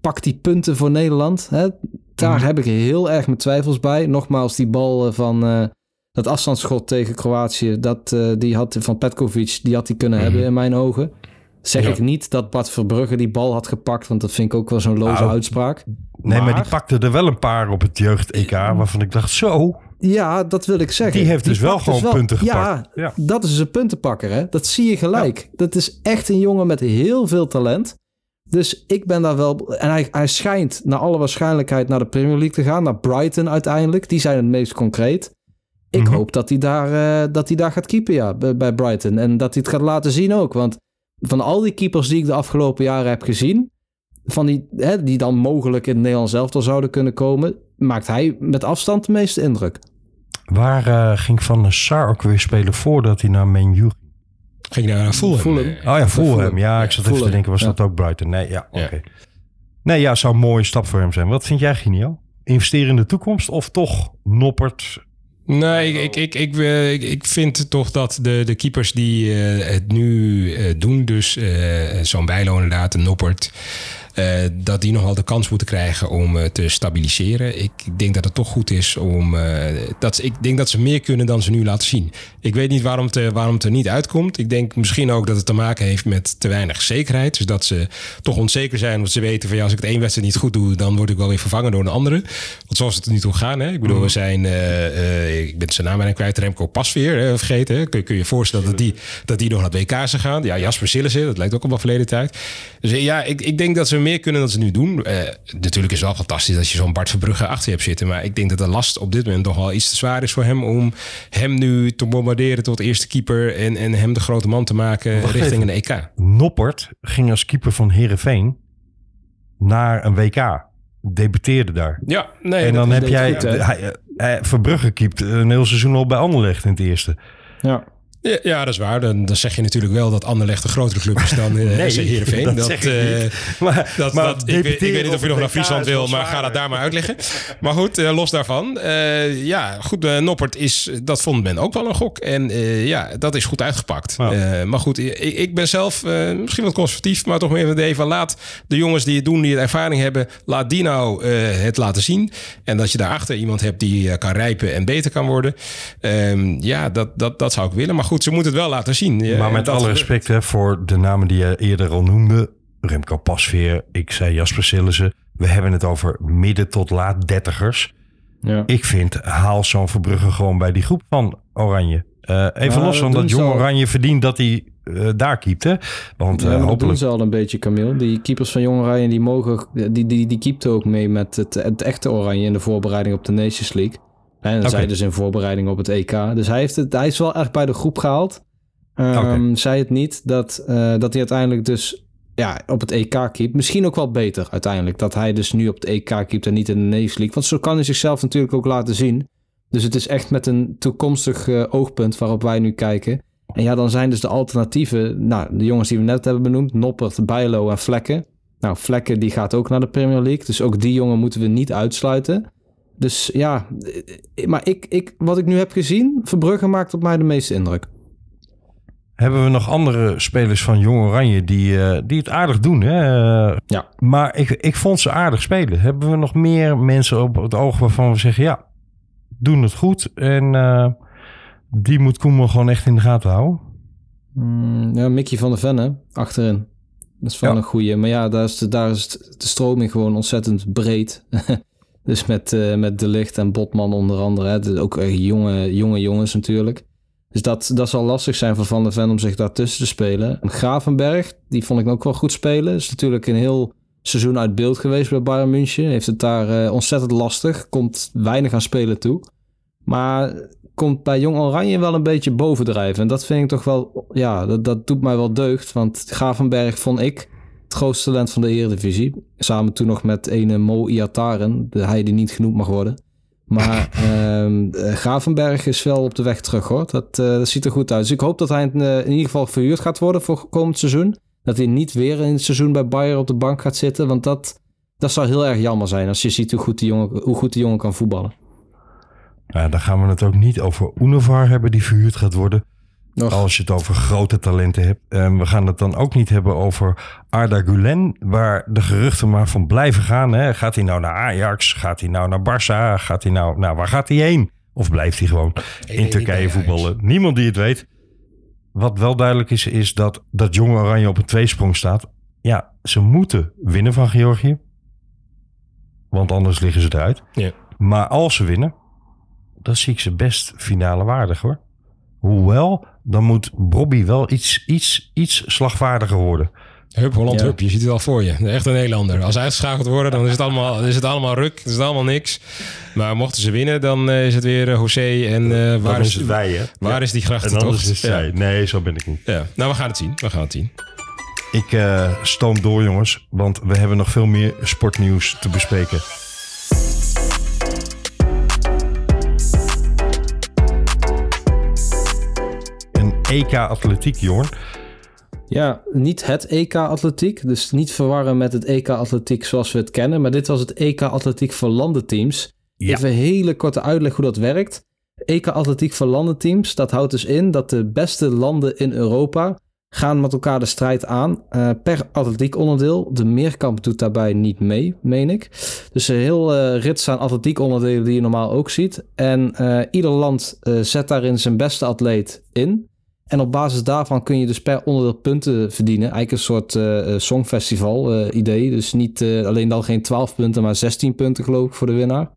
pak die punten voor Nederland. Hè? Daar Mhm. heb ik heel erg mijn twijfels bij. Nogmaals, die bal eh, van eh, dat afstandsschot tegen Kroatië, dat, eh, die had van Petkovic, die had hij kunnen hebben in mijn ogen. Zeg Ja. ik niet dat Bart Verbrugge die bal had gepakt, want dat vind ik ook wel zo'n loze Nou, uitspraak. Nee, maar, die pakte er wel een paar op het jeugd-EK, waarvan ik dacht, zo, Ja, dat wil ik zeggen. Die heeft dus wel pakt gewoon punten gepakt. Ja. dat is een puntenpakker. Hè? Dat zie je gelijk. Dat is echt een jongen met heel veel talent. Dus ik ben daar wel... En hij, hij schijnt naar alle waarschijnlijkheid naar de Premier League te gaan. Naar Brighton uiteindelijk. Die zijn het meest concreet. Ik Mhm. hoop dat hij, daar, eh, dat hij daar gaat keepen, ja, bij, bij Brighton. En dat hij het gaat laten zien ook. Want van al die keepers die ik de afgelopen jaren heb gezien... Van die, hè, die dan mogelijk in het Nederlands elftal zouden kunnen komen... maakt hij met afstand de meeste indruk. waar eh, ging Van der Sar ook weer spelen voordat hij naar Man U ging? Ging naar Fulham. Fulham. Oh ja, Fulham. Ja, ik zat even te denken, was ja. dat ook Brighton? Nee, ja, Ja. oké. Nee, ja, zou een mooie stap voor hem zijn. Wat vind jij, Ginio? Investeren in de toekomst of toch Noppert? Nee, ik, ik, ik, ik, eh, ik, ik vind toch dat de, de keepers die eh, het nu eh, doen, dus eh, zo'n Bijlo inderdaad, een Noppert, dat die nog wel de kans moeten krijgen om eh, te stabiliseren. Ik, denk dat het toch goed is om. eh, dat, ik denk dat ze meer kunnen dan ze nu laten zien. Ik weet niet waarom het, eh, waarom het er niet uitkomt. Ik denk misschien ook dat het te maken heeft met te weinig zekerheid. Dus dat ze toch onzeker zijn, omdat ze weten van ja, als ik het één wedstrijd niet goed doe, dan word ik wel weer vervangen door een andere. Want zoals het er nu toe gaan, hè? ik bedoel, we zijn, eh, eh, ik ben zijn naam bijna kwijt, Remco Pasveer, hè, vergeten. Hè? Kun, kun je je voorstellen dat die, dat die nog naar het WK zou gaan? Ja, Jasper Sillissen, dat lijkt ook al wel verleden tijd. Dus eh, ja, ik, ik denk dat ze meer kunnen dan ze nu doen. Eh, natuurlijk is het wel fantastisch dat je zo'n Bart Verbrugge achter je hebt zitten. Maar ik denk dat de last op dit moment nog wel iets te zwaar is voor hem om hem nu te bombarderen tot eerste keeper en, en hem de grote man te maken Wacht richting even. een EK. Noppert ging als keeper van Herenveen naar een WK. Debuteerde daar. Ja, nee. en dan dat- heb dat- jij... goed, hij, hij- Verbrugge keept een heel seizoen al bij Anderlecht in het eerste. Ja. Ja, ja, dat is waar. Dan, dan zeg je natuurlijk wel dat Anderlecht een grotere club is dan eh Nee, Heerenveen. dat Dat, eh. Maar- dat, maar dat, ik, weet, ik debuteren weet niet of je nog naar Friesland wil, maar ga dat daar maar uitleggen. Maar goed, eh, los daarvan. ja, goed, Noppert is, dat vond men ook wel een gok. En ja, dat is goed uitgepakt. Maar goed, ik, ik ben zelf misschien wat conservatief, maar toch meer van van laat de jongens die het doen, die het ervaring hebben, laat die nou het laten zien. En dat je daarachter iemand hebt die kan rijpen en beter kan worden. Ehm, ja, dat, dat, dat zou ik willen. Maar goed, ze moeten het wel laten zien. Ja, maar met alle gebeurt. respect hè, voor de namen die je eerder al noemde. Remco Pasveer, ik zei Jasper Sillissen. We hebben het over midden tot laat dertigers. Ja. Ik vind, haal zo'n Verbrugge gewoon bij die groep van Oranje. Eh, even los van dat jong. Oranje verdient dat hij eh, daar keept. Hè? Want Ja, eh, dat doen ze al een beetje, Camille. Die keepers van Jong Oranje, die mogen, die, die, die keepten ook mee met het, het echte Oranje in de voorbereiding op de Nations League. En zij dus in voorbereiding op het EK. Dus hij, heeft het, hij is wel echt bij de groep gehaald. Ehm. Zei het niet dat, eh, dat hij uiteindelijk dus ja, op het EK keept. Misschien ook wel beter uiteindelijk. Dat hij dus nu op het EK keept en niet in de Nations League. Want zo kan hij zichzelf natuurlijk ook laten zien. Dus het is echt met een toekomstig eh, oogpunt waarop wij nu kijken. En ja, dan zijn dus de alternatieven, nou, de jongens die we net hebben benoemd, Noppert, Bijlo en Vlekken. Nou, Vlekken die gaat ook naar de Premier League, dus ook die jongen moeten we niet uitsluiten. Dus ja, eh, maar ik, ik, wat ik nu heb gezien, Verbrugge maakt op mij de meeste indruk. Hebben we nog andere spelers van Jong Oranje die, eh, die het aardig doen? Hè? Eh, Ja. Maar ik, ik vond ze aardig spelen. Hebben we nog meer mensen op het oog waarvan we zeggen... ja, doen het goed. En eh, die moet Koeman gewoon echt in de gaten houden. Mm, ja, Mickey van der Ven, hè, achterin. Dat is wel Ja. een goeie. Maar ja, daar is de, daar is de stroming gewoon ontzettend breed. dus met, eh, met De Licht en Botman onder andere. Hè. Dus ook echt jonge, jonge jongens natuurlijk. Dus dat, dat zal lastig zijn voor Van der Ven om zich daartussen te spelen. En Gravenberg, die vond ik ook wel goed spelen. Is natuurlijk een heel seizoen uit beeld geweest bij Bayern München. Heeft het daar eh, ontzettend lastig. Komt weinig aan spelen toe. Maar komt bij Jong Oranje wel een beetje bovendrijven. En dat vind ik toch wel, ja, dat, dat doet mij wel deugd. Want Gravenberg vond ik het grootste talent van de Eredivisie. Samen toen nog met ene Mo Iataren, de hij die niet genoemd mag worden. Maar eh, Gravenberg is wel op de weg terug hoor. Dat, eh, dat ziet er goed uit. Dus ik hoop dat hij in, eh, in ieder geval verhuurd gaat worden voor komend seizoen. Dat hij niet weer in het seizoen bij Bayern op de bank gaat zitten. Want dat, dat zou heel erg jammer zijn als je ziet hoe goed die jongen, hoe goed die jongen kan voetballen. Nou, dan gaan we het ook niet over Unovar hebben die verhuurd gaat worden. Nog. Als je het over grote talenten hebt. En we gaan het dan ook niet hebben over Arda Gulen. Waar de geruchten maar van blijven gaan. Hè. Gaat hij nou naar Ajax? Gaat hij nou naar Barça? Gaat hij nou, nou, waar gaat hij heen? Of blijft hij gewoon in Turkije voetballen? Niemand die het weet. Wat wel duidelijk is, is dat, dat jonge Oranje op een tweesprong staat. Ja, ze moeten winnen van Georgië. Want anders liggen ze eruit. Ja. Maar als ze winnen, dan zie ik ze best finale waardig hoor. Hoewel, dan moet Bobby wel iets, iets, iets slagvaardiger worden. Hup, Holland, Ja. hup. Je ziet het al voor je. Echt een Nederlander. Als ze uitgeschakeld worden, dan is het allemaal, is het allemaal ruk. Is het allemaal niks. Maar mochten ze winnen, dan eh, is het weer eh, José. En eh, waar, is, wij hè. waar is die En grachtentocht? anders is het Ja. zij. Nee, zo ben ik niet. Ja. Nou, we gaan het zien. We gaan het zien. Ik eh, stoom door jongens, want we hebben nog veel meer sportnieuws te bespreken. EK Atletiek, Jorn. Ja, niet het EK Atletiek. Dus niet verwarren met het EK Atletiek zoals we het kennen. Maar dit was het EK Atletiek voor landenteams. Ja. Even een hele korte uitleg hoe dat werkt. EK Atletiek voor landenteams, dat houdt dus in dat de beste landen in Europa gaan met elkaar de strijd aan uh, per atletiek onderdeel. De meerkamp doet daarbij niet mee, meen ik. Dus een heel uh, rits aan atletiek onderdelen die je normaal ook ziet. En uh, ieder land zet daarin zijn beste atleet in. En op basis daarvan kun je dus per onderdeel punten verdienen. Eigenlijk een soort songfestival idee. Dus niet alleen dan geen 12 punten, maar 16 punten geloof ik voor de winnaar.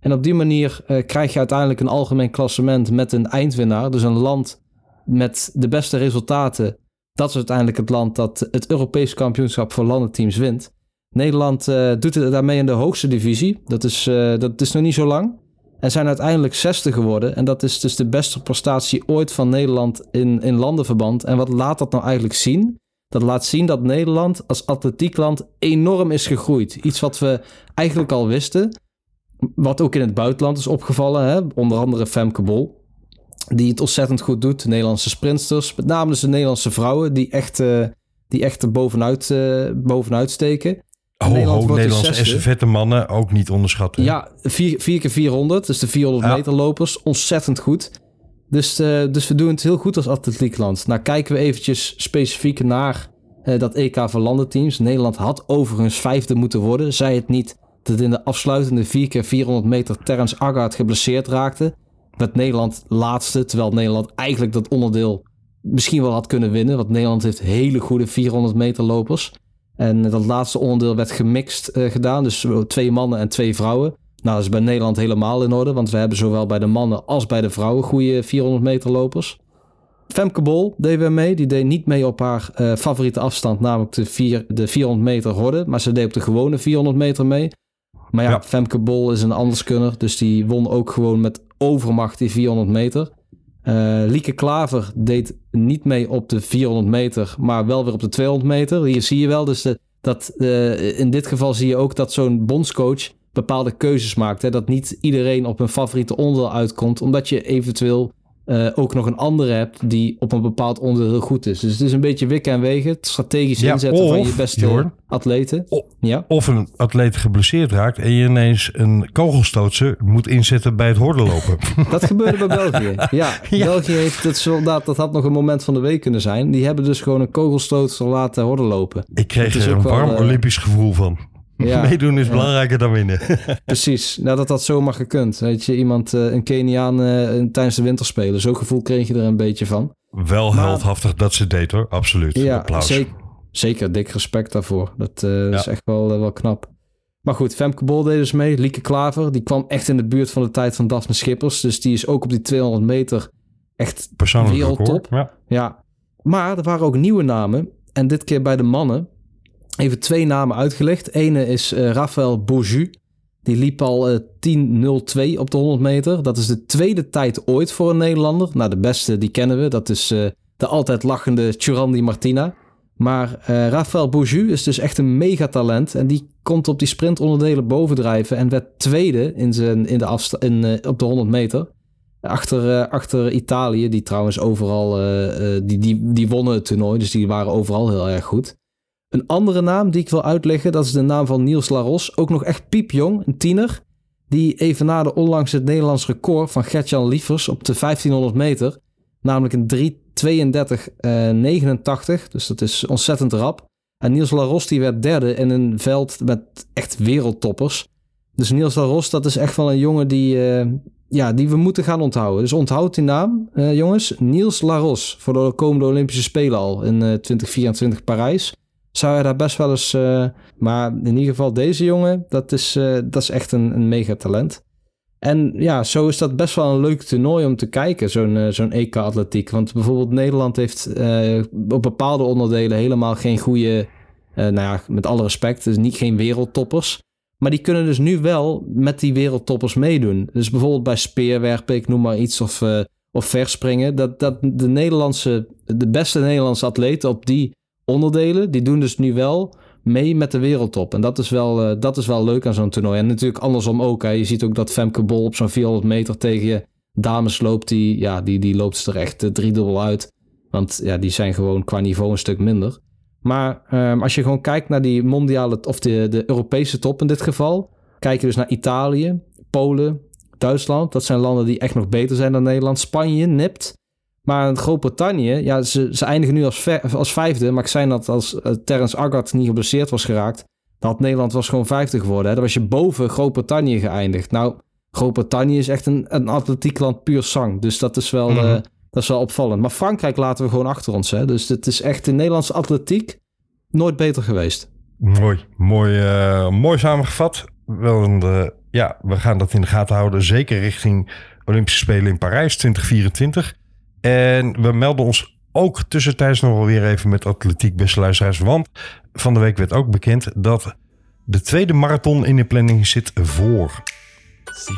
En op die manier krijg je uiteindelijk een algemeen klassement met een eindwinnaar. Dus een land met de beste resultaten dat is uiteindelijk het land dat het Europees kampioenschap voor landenteams wint. Nederland doet het daarmee in de hoogste divisie. Dat is, dat is nog niet zo lang. En zijn uiteindelijk zesde geworden. En dat is dus de beste prestatie ooit van Nederland in, in landenverband. En wat laat dat nou eigenlijk zien? Dat laat zien dat Nederland als atletiekland enorm is gegroeid. Iets wat we eigenlijk al wisten. Wat ook in het buitenland is opgevallen. Hè? Onder andere Femke Bol die het ontzettend goed doet. De Nederlandse sprinters, met name dus de Nederlandse vrouwen, die echt, uh, die echt er bovenuit, uh, bovenuit steken. Ho, Nederland ho, Nederlandse estafette mannen ook niet onderschatten. Ja, 4 keer 400, dus de 400 ja. meter lopers, ontzettend goed. Dus, uh, dus we doen het heel goed als atletiekland. Nou kijken we eventjes specifiek naar dat EK voor landenteams. Nederland had overigens vijfde moeten worden. Zij het niet dat in de afsluitende 4 keer 400 meter Terence Aggard geblesseerd raakte werd Nederland laatste. Terwijl Nederland eigenlijk dat onderdeel misschien wel had kunnen winnen. Want Nederland heeft hele goede 400 meter lopers. En dat laatste onderdeel werd gemixt uh, gedaan. Dus twee mannen en twee vrouwen. Nou, dat is bij Nederland helemaal in orde. Want we hebben zowel bij de mannen als bij de vrouwen goede 400 meter lopers. Femke Bol deed weer mee. Die deed niet mee op haar uh, favoriete afstand, namelijk de, vier, de 400 meter horde. Maar ze deed op de gewone 400 meter mee. Maar ja, ja. Femke Bol is een anderskunner. Dus die won ook gewoon met overmacht die 400 meter. Uh, Lieke Klaver deed niet mee op de 400 meter, maar wel weer op de 200 meter. Hier zie je wel dus de, dat uh, in dit geval zie je ook dat zo'n bondscoach bepaalde keuzes maakt. Hè? Dat niet iedereen op een favoriete onderdeel uitkomt, omdat je eventueel uh, ook nog een andere hebt die op een bepaald onderdeel heel goed is. Dus het is een beetje wikken en wegen. Het strategisch ja, inzetten of, van je beste Jorn, atleten. Of, ja? of een atleet geblesseerd raakt en je ineens een kogelstootser moet inzetten bij het hordenlopen. dat gebeurde bij België. Ja, ja. België heeft het soldaat, dat had nog een moment van de week kunnen zijn. Die hebben dus gewoon een kogelstootser laten hordenlopen. Ik kreeg er een warm wel, Olympisch gevoel van. Ja, Meedoen is belangrijker dan winnen. Precies. Nou, dat zomaar gekund. Weet je, iemand, uh, een Keniaan uh, tijdens de winterspelen. Zo'n gevoel kreeg je er een beetje van. Wel heldhaftig dat ze deed hoor. Absoluut. Ja, Applaus. Zeker, zeker. Dik respect daarvoor. Dat uh, ja. is echt wel, wel knap. Maar goed, Femke Bol deed dus mee. Lieke Klaver, die kwam echt in de buurt van de tijd van Daphne Schippers. Dus die is ook op die 200 meter echt Persoonlijk wereldtop. Ja. ja. Maar er waren ook nieuwe namen. En dit keer bij de mannen. Even twee namen uitgelegd. Ene is uh, Rafael. Die liep al uh, 10.02 op de 100 meter. Dat is de tweede tijd ooit voor een Nederlander. Nou, de beste die kennen we. Dat is uh, de altijd lachende Churandi Martina. Maar Rafael Bourju is dus echt een megatalent. En die komt op die sprintonderdelen bovendrijven. En werd tweede in zijn, in de afsta- in, op de 100 meter. Achter, achter Italië, die trouwens overal... die, die, die wonnen het toernooi, dus die waren overal heel erg goed. Een andere naam die ik wil uitleggen, dat is de naam van Niels Laros. Ook nog echt piepjong, een tiener. Die evenaarde onlangs het Nederlands record van Gertjan Lievers op de 1500 meter. Namelijk een 3.32.89. dus dat is ontzettend rap. En Niels Laros die werd derde in een veld met echt wereldtoppers. Dus Niels Laros, dat is echt wel een jongen die, uh, ja, die we moeten gaan onthouden. Dus onthoud die naam, uh, jongens. Niels Laros voor de komende Olympische Spelen al in uh, 2024 Parijs zou hij daar best wel eens. Uh, maar in ieder geval, deze jongen, dat is, uh, dat is echt een, een megatalent. En ja, zo is dat best wel een leuk toernooi om te kijken, zo'n uh, zo'n EK-atletiek. Want bijvoorbeeld Nederland heeft op bepaalde onderdelen helemaal geen goede, nou ja, met alle respect, dus niet geen wereldtoppers. Maar die kunnen dus nu wel met die wereldtoppers meedoen. Dus bijvoorbeeld bij speerwerpen, ik noem maar iets, of, of verspringen. Dat, dat de Nederlandse, de beste Nederlandse atleten op die onderdelen, die doen dus nu wel mee met de wereldtop. En dat is wel, uh, dat is wel leuk aan zo'n toernooi. En natuurlijk andersom ook. Hè. Je ziet ook dat Femke Bol op zo'n 400 meter tegen je dames loopt. Die, ja, die, die loopt er echt uh, driedubbel uit. Want ja, die zijn gewoon qua niveau een stuk minder. Maar um, als je gewoon kijkt naar die mondiale, of de, de Europese top in dit geval. Kijk je dus naar Italië, Polen, Duitsland. Dat zijn landen die echt nog beter zijn dan Nederland. Spanje nipt. Maar Groot-Brittannië, ja, ze, ze eindigen nu als, als vijfde. Maar ik zei dat als uh, Terence Agat niet geblesseerd was geraakt, dan had Nederland was gewoon vijfde geworden. Hè? Dan was je boven Groot-Brittannië geëindigd. Nou, Groot-Brittannië is echt een, een atletiekland puur zang. Dus dat is, wel, mm -hmm. uh, dat is wel opvallend. Maar Frankrijk laten we gewoon achter ons. Hè? Dus het is echt de Nederlandse atletiek nooit beter geweest. Mooi, mooi, uh, mooi samengevat. Wel een, uh, ja, we gaan dat in de gaten houden. Zeker richting Olympische Spelen in Parijs 2024. En we melden ons ook tussentijds nog wel weer even met atletiek, beste luisteraars. Want van de week werd ook bekend dat de tweede marathon in de planning zit voor.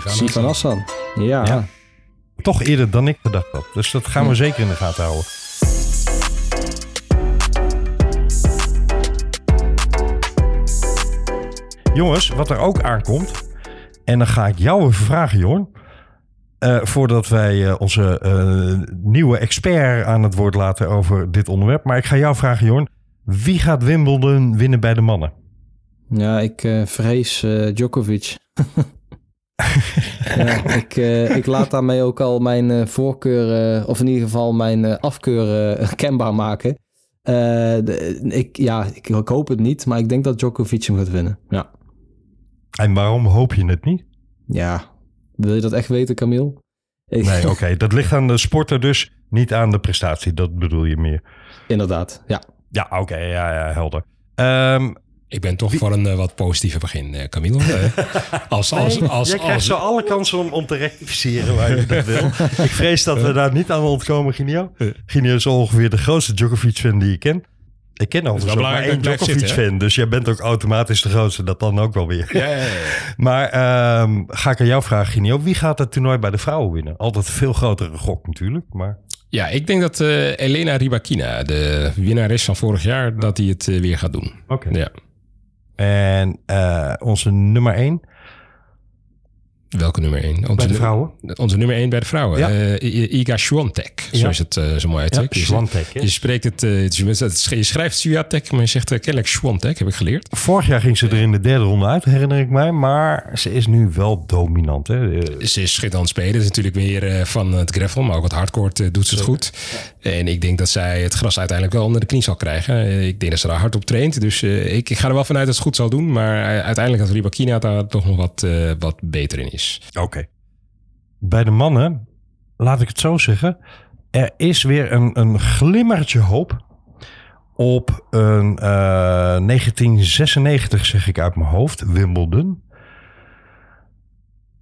Sivan Hassan. Ja. ja. Toch eerder dan ik gedacht had. Dus dat gaan we zeker in de gaten houden. Jongens, wat er ook aankomt. En dan ga ik jou even vragen, Jorn. Uh, voordat wij uh, onze uh, nieuwe expert aan het woord laten over dit onderwerp. Maar ik ga jou vragen, Jorn. Wie gaat Wimbledon winnen bij de mannen? Ja, ik vrees Djokovic. ja, ik, ik laat daarmee ook al mijn voorkeur, of in ieder geval mijn afkeur kenbaar maken. De, ik, ja, ik, ik, hoop het niet, maar ik denk dat Djokovic hem gaat winnen. Ja. En waarom hoop je het niet? Ja, wil je dat echt weten, Camille? Ik... Nee, oké. Okay. Dat ligt aan de sporter dus, niet aan de prestatie. Dat bedoel je meer. Inderdaad, ja. Ja, oké. Okay, ja, ja, helder. Um, ik ben toch Wie... voor een uh, wat positieve begin, uh, Camille. Uh, als, als, nee, als, jij krijgt als... zo alle kansen om, om te rectificeren waar je dat wil. ik vrees dat we daar niet aan ontkomen, Ginio. Ginio is ongeveer de grootste Djokovic-fan die je kent. Ik ken overigens ook maar één Djokovic-fan. Dus jij bent ook automatisch de grootste. Dat dan ook wel weer. Ja, ja, ja. maar um, ga ik aan jou vragen, Ginio. Wie gaat het toernooi bij de vrouwen winnen? Altijd veel grotere gok natuurlijk. Maar... Ja, ik denk dat uh, Elena Rybakina, de winnares van vorig jaar, dat hij het uh, weer gaat doen. Oké. Ja. En uh, onze nummer één... Welke nummer 1? Onze bij de vrouwen? Onze nummer 1 bij de vrouwen. Ja. Uh, Iga Swiatek, ja. zoals het uh, zo mooi uittrekt. Ja, Swiatek, je, je spreekt het, uh, je schrijft Swiatek, maar je zegt kennelijk Swiatek, heb ik geleerd. Vorig jaar ging ze er in de derde ronde uit, herinner ik mij. Maar ze is nu wel dominant. Hè? Ze is schitterend spelen. is natuurlijk weer van het gravel, maar ook het hardcore doet ze het goed. En ik denk dat zij het gras uiteindelijk wel onder de knie zal krijgen. Ik denk dat ze daar hard op traint. Dus ik, ik, ga er wel vanuit dat ze het goed zal doen. Maar uiteindelijk dat Ribakina daar toch nog wat, wat beter in is. Oké. Bij de mannen, laat ik het zo zeggen. Er is weer een, een glimmertje hoop op een uh, 1996, zeg ik uit mijn hoofd, Wimbledon.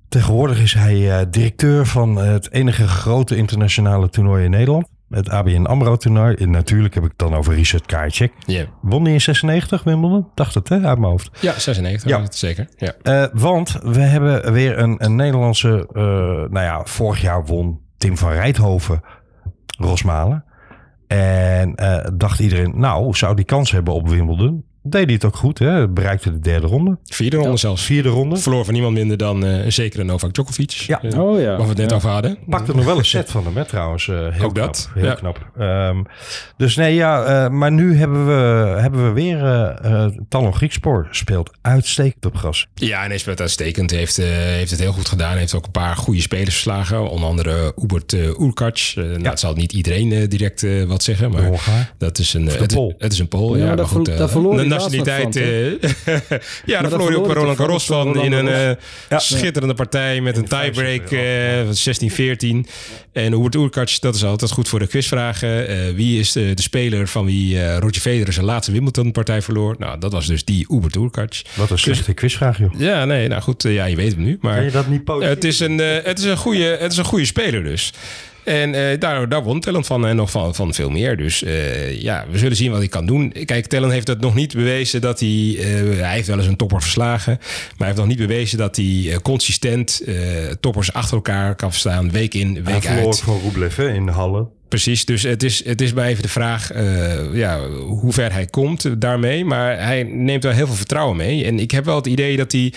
Tegenwoordig is hij directeur van het enige grote internationale toernooi in Nederland. Het ABN AMRO toernooi. En natuurlijk heb ik het dan over Richard Krajicek. Yeah. Won hij in 96 Wimbledon? Dacht het hè, uit mijn hoofd. Ja, 96 ja. Het zeker. Ja. Uh, want we hebben weer een, een Nederlandse... Uh, nou ja, vorig jaar won Tim van Rijthoven Rosmalen. En uh, dacht iedereen, nou, zou die kans hebben op Wimbledon? Deed hij het ook goed, hè? Bereikte de derde ronde. Vierde ronde ja, zelfs. Vierde ronde. Verloor van niemand minder dan uh, een zekere Novak Djokovic. Ja. Uh, oh, ja. Waar we het net ja. over hadden. Pakte nog wel een set van hem, hè, trouwens. Uh, heel ook knap. dat. Heel ja. knap. Um, dus nee, ja. Uh, maar nu hebben we, hebben we weer... Uh, Talon Griekspoor speelt uitstekend op gras. Ja, en hij speelt uitstekend. Heeft, heeft het heel goed gedaan. Heeft ook een paar goede spelers verslagen. Onder andere Hubert Urkac. ja. Nou, het zal niet iedereen direct wat zeggen. Maar dat is een... Het, het, is een Pool. Ja, ja maar goed. Daar verloor nationaliteit... ja, daar verloor hij ook bij Roland Garros van in een ja. schitterende partij met een tiebreak uh, 16-14. En Hubert Oerkac, dat is altijd goed voor de quizvragen. Wie is de, de, speler van wie Roger Federer zijn laatste Wimbledon-partij verloor? Nou, dat was dus die Hubert Oerkac. Wat een slechte quizvraag, joh. Ja, nee, nou goed, ja, je weet hem nu. Maar je dat niet? Het is een, het is een, goede, het is een goede speler dus. En uh, daar, daar won Tellen van en nog van, van veel meer. Dus uh, ja, we zullen zien wat hij kan doen. Kijk, Tellen heeft het nog niet bewezen dat hij... Uh, hij heeft wel eens een topper verslagen. Maar hij heeft nog niet bewezen dat hij consistent toppers achter elkaar kan staan. Week in, week hij uit. Hij van Rublev hè, in de Halle. Precies, dus het is, het is maar even de vraag uh, ja, hoe ver hij komt daarmee. Maar hij neemt wel heel veel vertrouwen mee. En ik heb wel het idee dat hij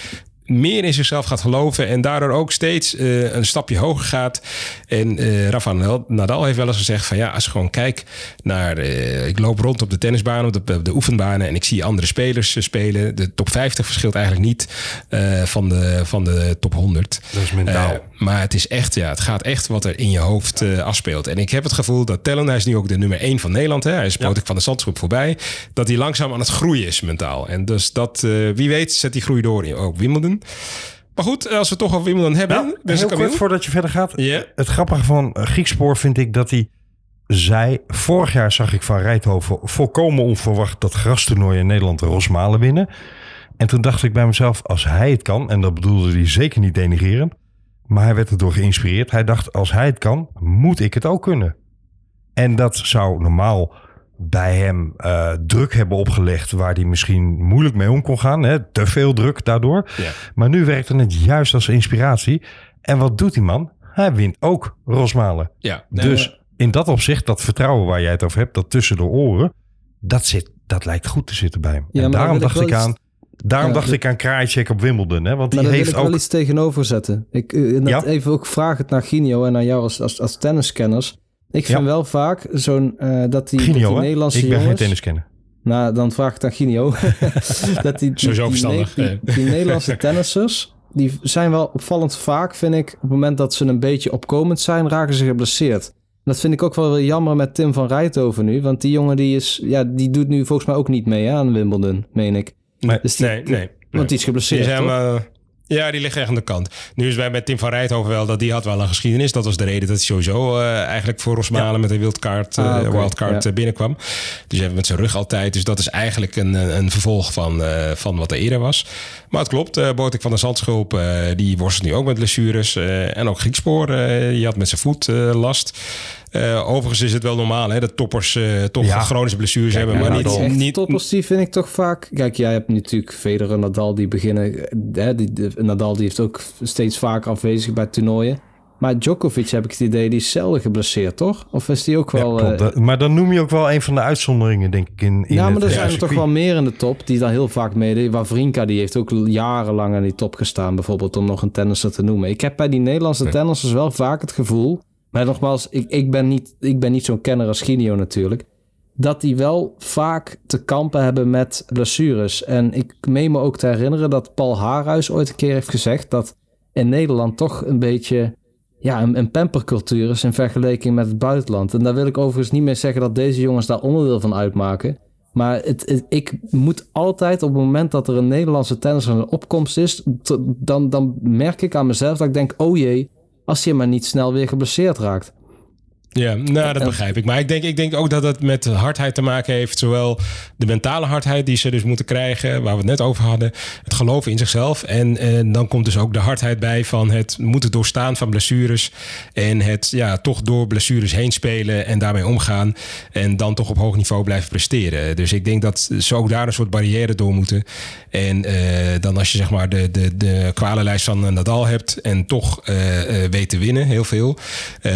meer in zichzelf gaat geloven en daardoor ook steeds uh, een stapje hoger gaat. En uh, Rafael Nadal heeft wel eens gezegd van ja, als ik gewoon kijk naar, uh, ik loop rond op de tennisbanen, op de, de oefenbanen en ik zie andere spelers spelen. De top 50 verschilt eigenlijk niet van, de, van de top 100. Dat is mentaal. maar het is echt, ja, het gaat echt wat er in je hoofd afspeelt. En ik heb het gevoel dat Tellen, hij is nu ook de nummer 1 van Nederland, hè, hij is ja. van de Zandsgroep voorbij, dat hij langzaam aan het groeien is mentaal. En dus dat, wie weet, zet die groei door in ook Wimbledon. Maar goed, als we toch over Wimbledon hebben. Nou, heel kort voordat je verder gaat. Yeah. Het grappige van Griekspoor vind ik dat hij zei... Vorig jaar zag ik van Rijthoven volkomen onverwacht dat grastoernooi in Nederland Rosmalen winnen. En toen dacht ik bij mezelf, als hij het kan... en dat bedoelde hij zeker niet denigreren... maar hij werd erdoor geïnspireerd. Hij dacht, als hij het kan, moet ik het ook kunnen. En dat zou normaal bij hem uh, druk hebben opgelegd waar hij misschien moeilijk mee om kon gaan. Hè? Te veel druk daardoor. Ja. Maar nu werkte het juist als inspiratie. En wat doet die man? Hij wint ook Rosmalen. Ja, dus in dat opzicht, dat vertrouwen waar jij het over hebt, dat tussen de oren, dat, zit, dat lijkt goed te zitten bij hem. Ja, en daarom dacht ik, aan. Daarom ja, dacht ik aan Krajicek op Wimbledon. Hè? Want die heeft wil ik ook... wel iets tegenover zetten. Ik uh, ja? even ook vraag het naar Ginio en naar jou als, als, als tenniskenners. Ik vind wel vaak zo'n uh, dat die, Ginio, dat die Nederlandse Ik ben jongens, geen tenniskenner. Nou, dan vraag ik aan Ginio. dat die, die, verstandig. Die, die, die Nederlandse tennissers, die zijn wel opvallend vaak, vind ik. Op het moment dat ze een beetje opkomend zijn, raken ze geblesseerd. Dat vind ik ook wel weer jammer met Tim van Rijthoven nu. Want die jongen die is, ja, die doet nu volgens mij ook niet mee hè, aan Wimbledon, meen ik. Nee, dus die, nee, nee. Want die is geblesseerd, die uh, ja, die ligt echt aan de kant. Nu is bij met Tim van Rijthoven wel dat die had wel een geschiedenis. Dat was de reden dat hij sowieso uh, eigenlijk voor Rosmalen ja. met een wildcard, uh, ah, okay. wildcard ja. binnenkwam. Dus hij heeft met zijn rug altijd. Dus dat is eigenlijk een, een vervolg van, uh, van wat er eerder was. Maar het klopt, uh, Botik van der Zandschulp, die worstelt nu ook met blessures. en ook Griekspoor, die had met zijn voet last. Uh, overigens is het wel normaal hè, dat toppers uh, toch ja. chronische blessures Kijk, hebben. Maar niet, niet toppers die vind ik toch vaak... Kijk, jij hebt natuurlijk Federer, Nadal die beginnen... Hè, die, de, Nadal die heeft ook steeds vaker afwezig bij toernooien. Maar Djokovic heb ik het idee, die is zelden geblesseerd, toch? Of is die ook wel... Ja, uh, maar dan noem je ook wel een van de uitzonderingen, denk ik. In, in ja, maar er zijn er toch wel meer in de top die daar heel vaak meedeed. Wawrinka, die heeft ook jarenlang aan die top gestaan, bijvoorbeeld, om nog een tennisser te noemen. Ik heb bij die Nederlandse nee. tennissers wel vaak het gevoel... Maar nogmaals, ik, ik ben niet, ik ben niet zo'n kenner als Ginio natuurlijk. Dat die wel vaak te kampen hebben met blessures. En ik meen me ook te herinneren dat Paul Haarhuis ooit een keer heeft gezegd dat in Nederland toch een beetje ja, een, een pampercultuur is in vergelijking met het buitenland. En daar wil ik overigens niet meer zeggen dat deze jongens daar onderdeel van uitmaken. Maar het, ik moet altijd op het moment dat er een Nederlandse tennisser een opkomst is, dan, dan merk ik aan mezelf dat ik denk, oh jee, als je maar niet snel weer geblesseerd raakt. Ja, nou, dat begrijp ik. Maar ik denk, ik denk ook dat het met hardheid te maken heeft. Zowel de mentale hardheid die ze dus moeten krijgen, waar we het net over hadden. Het geloven in zichzelf. En, en dan komt dus ook de hardheid bij van het moeten doorstaan van blessures. En het ja, toch door blessures heen spelen en daarmee omgaan. En dan toch op hoog niveau blijven presteren. Dus ik denk dat ze ook daar een soort barrière door moeten. En uh, dan als je zeg maar de, de, de kwalenlijst van Nadal hebt en toch uh, weet te winnen, heel veel.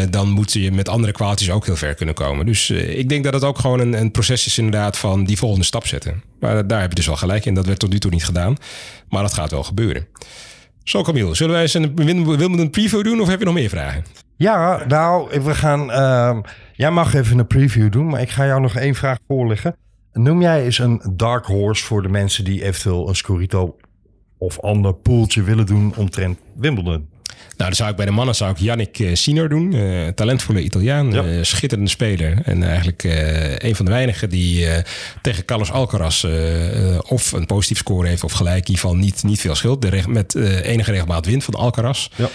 dan moet je met andere kwaaltjes ook heel ver kunnen komen. Dus uh, ik denk dat het ook gewoon een, een, proces is inderdaad van die volgende stap zetten. Maar daar heb je dus wel gelijk in. Dat werd tot nu toe niet gedaan. Maar dat gaat wel gebeuren. Zo Camille, zullen wij eens een Wimbledon preview doen of heb je nog meer vragen? Ja, nou, we gaan... Uh, jij mag even een preview doen, maar ik ga jou nog één vraag voorleggen. Noem jij eens een dark horse voor de mensen die eventueel een Scorito of ander poeltje willen doen omtrent Wimbledon? Nou, dan zou ik bij de mannen zou ik Yannick uh, Sinor doen. Uh, talentvolle Italiaan, ja. uh, schitterende speler. En eigenlijk een van de weinigen die tegen Carlos Alcaraz of een positief score heeft of gelijk. In ieder geval niet, niet veel scheelt. De met enige regelmaat wint van Alcaraz. Ja.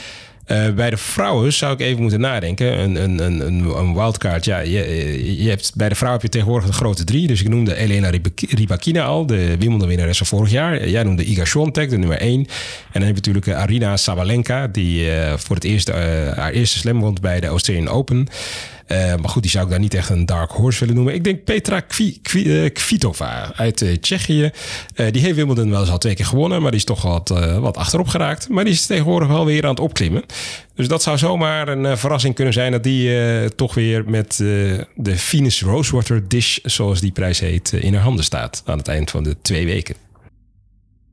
Uh, bij de vrouwen zou ik even moeten nadenken. Een, een, een, een wildcard. Ja, je, je hebt, bij de vrouwen heb je tegenwoordig de grote drie. Dus ik noemde Elena Rybakina al, de Wimbledon-winnares van vorig jaar. Jij noemde Iga Swiatek, de nummer één. En dan heb je natuurlijk Arina Sabalenka, die uh, voor het eerst haar eerste slam won bij de Australian Open. Uh, maar goed, die zou ik daar niet echt een dark horse willen noemen. Ik denk Petra uh, Kvitova uit uh, Tsjechië. die heeft Wimbledon wel eens al twee keer gewonnen, maar die is toch wat, wat achterop geraakt. Maar die is tegenwoordig wel weer aan het opklimmen. Dus dat zou zomaar een verrassing kunnen zijn dat die toch weer met de Venus Rosewater Dish, zoals die prijs heet, in haar handen staat aan het eind van de twee weken.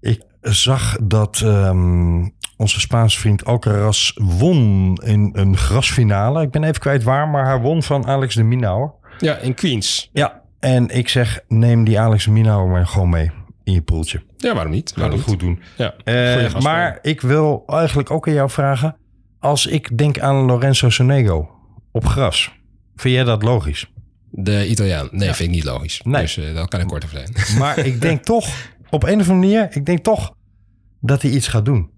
Ik zag dat ehm, onze Spaanse vriend Alcaraz won in een grasfinale. Ik ben even kwijt waar, maar hij won van Alex de Minauer. Ja, in Queens. Ja, en ik zeg, neem die Alex de Minauer maar gewoon mee in je poeltje. Ja, waarom niet? Ga dat Waarom goed doen. Ja, Eh, maar ik wil eigenlijk ook aan jou vragen. Als ik denk aan Lorenzo Sonego op gras. Vind jij dat logisch? De Italiaan. Nee, vind ik niet logisch. Nee. Dus daar kan ik kort over zijn. Maar ik denk toch, op een of andere manier, ik denk toch dat hij iets gaat doen.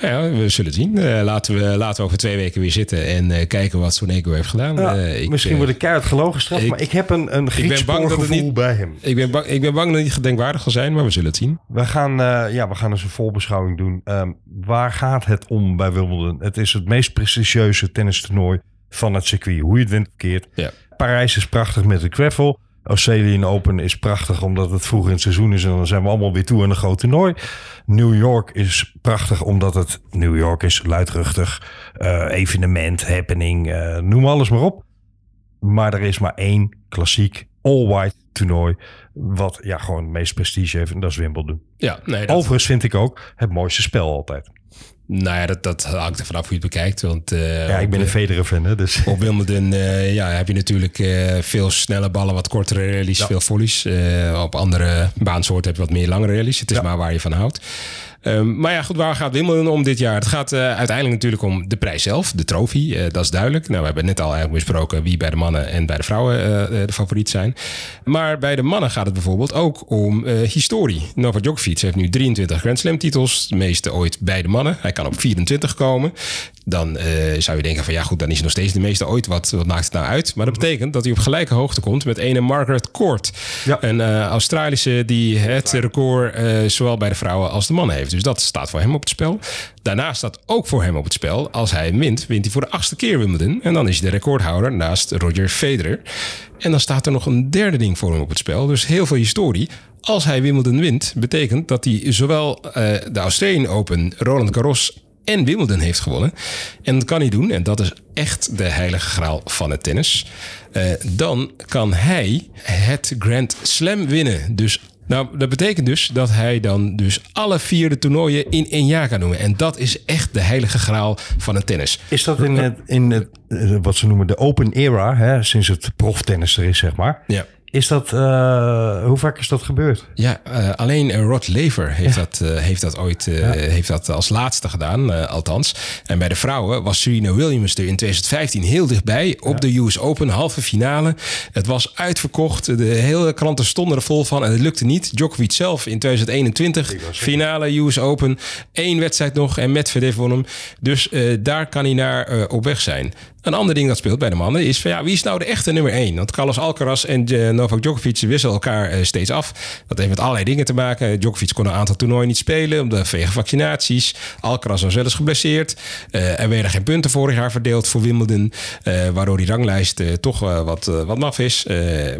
Nou ja, we zullen het zien. Eh, laten, we, laten we over twee weken weer zitten en eh, kijken wat Sonego heeft gedaan. Ja, Eh, ik, misschien wordt ik keihard gelogen straks, maar ik heb een, een ik ben bang dat het grietspoorgevoel niet bij hem. Ik ben, bang, ik ben bang dat het niet gedenkwaardig zal zijn, maar we zullen het zien. We gaan, ja, we gaan dus een volbeschouwing doen. Ehm, waar gaat het om bij Wimbledon? Het is het meest prestigieuze tennistoernooi van het circuit. Hoe je het wint verkeerd. Ja. Parijs is prachtig met de gravel. Australian Open is prachtig omdat het vroeg in het seizoen is. En dan zijn we allemaal weer toe aan een groot toernooi. New York is prachtig omdat het New York is. Luidruchtig, eh, evenement, happening, eh, noem alles maar op. Maar er is maar één klassiek all-white toernooi. Wat ja, gewoon het meest prestige heeft. En dat is Wimbledon. Ja, nee, dat, Overigens vind ik ook het mooiste spel altijd. Nou ja, dat, dat hangt er vanaf hoe je het bekijkt. Want, eh, Ja, ik ben een Federer fan, hè, dus... Op Wimbledon eh, ja, heb je natuurlijk eh, veel snelle ballen, wat kortere rallies, veel volleys. Op andere baansoorten heb je wat meer langere rallies. Het is maar waar je van houdt. Ehm, maar ja, goed, waar gaat Wimbledon om dit jaar? Het gaat eh, uiteindelijk natuurlijk om de prijs zelf, de trofee. eh, dat is duidelijk. Nou, we hebben net al eigenlijk besproken wie bij de mannen en bij de vrouwen eh, de favoriet zijn. Maar bij de mannen gaat het bijvoorbeeld ook om historie. Novak Djokovic heeft nu 23 Grand Slam titels. De meeste ooit bij de mannen. Hij kan op 24 komen. Dan zou je denken van ja goed, dan is hij nog steeds de meeste ooit. Wat, wat maakt het nou uit? Maar dat betekent dat hij op gelijke hoogte komt met ene Margaret Court. Ja. Een Australische die het record zowel bij de vrouwen als de mannen heeft. Dus dat staat voor hem op het spel. Daarnaast staat ook voor hem op het spel. Als hij wint, wint hij voor de achtste keer Wimbledon. En dan is hij de recordhouder naast Roger Federer. En dan staat er nog een derde ding voor hem op het spel. Dus heel veel historie. Als hij Wimbledon wint, betekent dat hij zowel eh, de Australian Open, Roland Garros en Wimbledon heeft gewonnen. En dat kan hij doen, en dat is echt de heilige graal van het tennis. Eh, dan kan hij het Grand Slam winnen. Dus nou, dat betekent dus dat hij dan dus alle vier de toernooien in één jaar kan doen. En dat is echt de heilige graal van het tennis. Is dat in, het, in het, eh, wat ze noemen de open era, hè, sinds het proftennis er is, zeg maar. Ja. Is dat, eh, hoe vaak is dat gebeurd? Ja, eh, alleen eh, Rod Laver heeft, dat, heeft dat ooit heeft dat als laatste gedaan, althans. En bij de vrouwen was Serena Williams er in 2015 heel dichtbij op de US Open, halve finale. Het was uitverkocht, de hele kranten stonden er vol van en het lukte niet. Djokovic zelf in 2021, finale US Open, één wedstrijd nog en Medvedev won hem. Dus daar kan hij naar op weg zijn. Een ander ding dat speelt bij de mannen is van ja, wie is nou de echte nummer 1? Want Carlos Alcaraz en eh, Novak Djokovic wisselen elkaar eh, steeds af. Dat heeft met allerlei dingen te maken. Djokovic kon een aantal toernooien niet spelen omdat vanwege vaccinaties. Alcaraz was wel eens geblesseerd. Eh, er werden geen punten vorig jaar verdeeld voor Wimbledon, waardoor die ranglijst toch wat, wat maf is.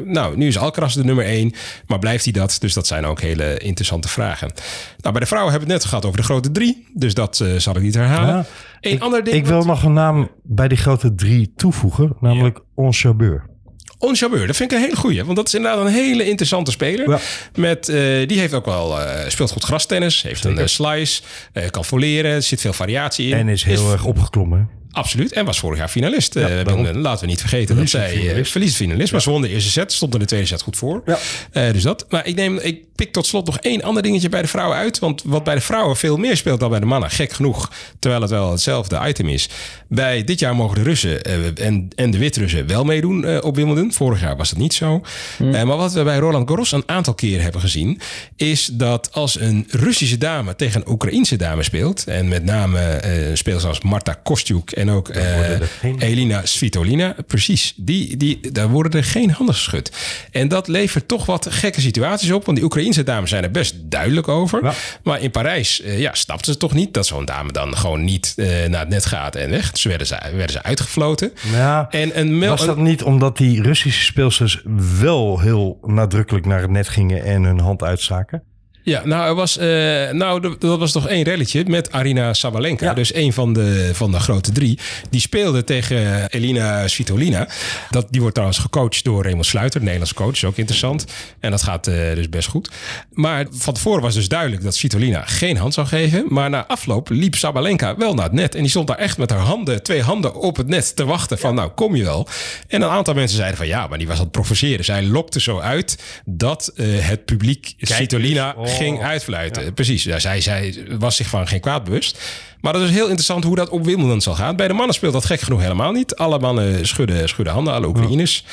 Nou, nu is Alcaraz de nummer 1, maar blijft hij dat? Dus dat zijn ook hele interessante vragen. Nou, bij de vrouwen hebben we het net gehad over de grote drie, dus dat zal ik niet herhalen. Ja. Een ik, ander ding ik wil nog een naam bij die grote drie toevoegen, namelijk Ons Jabeur. On Jabeur, dat vind ik een hele goeie. Want dat is inderdaad een hele interessante speler. Ja. Met, eh, die heeft ook wel, eh, speelt goed grastennis. Heeft een eh, slice. kan voleren. Er zit veel variatie in. En is heel erg opgeklommen. Absoluut. En was vorig jaar finalist. Eh, laten we niet vergeten dat zij eh, finalist. verliest finalist. Maar ze won de eerste set. Stond in de tweede set goed voor. Ja. Eh, dus dat. Maar ik, neem, ik pik tot slot nog één ander dingetje bij de vrouwen uit. Want wat bij de vrouwen veel meer speelt dan bij de mannen. Gek genoeg. Terwijl het wel hetzelfde item is. Bij dit jaar mogen de Russen en, en de Wit-Russen wel meedoen op Wimbledon. Vorig jaar was dat niet zo. Eh, maar wat we bij Roland Garros een aantal keren hebben gezien... is dat als een Russische dame tegen een Oekraïense dame speelt... en met name speelt als Marta Kostjuk en ook eh, Elina Svitolina... precies, die, die, daar worden er geen handen geschud. En dat levert toch wat gekke situaties op... want die Oekraïense dames zijn er best duidelijk over. Ja. Maar in Parijs eh, ja, snapten ze toch niet... dat zo'n dame dan gewoon niet eh, naar het net gaat en weg. Dus werden ze, werden ze uitgefloten. Ja, En een mel- was dat niet omdat die Russische speelsters wel heel nadrukkelijk naar het net gingen en hun hand uitstaken? Ja, nou, er was, eh, nou dat was toch één relletje met Arina Sabalenka. Dus een van de, van de grote drie. Die speelde tegen Elina Svitolina. Dat, die wordt trouwens gecoacht door Raymond Sluiter, Nederlands coach. Is ook interessant. En dat gaat eh, dus best goed. Maar van tevoren was dus duidelijk dat Svitolina geen hand zou geven. Maar na afloop liep Sabalenka wel naar het net. En die stond daar echt met haar handen, twee handen op het net te wachten. Van nou, kom je wel. En een aantal mensen zeiden van ja, maar die was aan het provoceren. Zij lokte zo uit dat eh, het publiek Svitolina. Oh. Ging uitfluiten. Precies. Ja, zij, zij was zich van geen kwaad bewust. Maar dat is heel interessant hoe dat op Wimbledon zal gaan. Bij de mannen speelt dat gek genoeg helemaal niet. Alle mannen schudden, schudden handen, alle Oekraïners.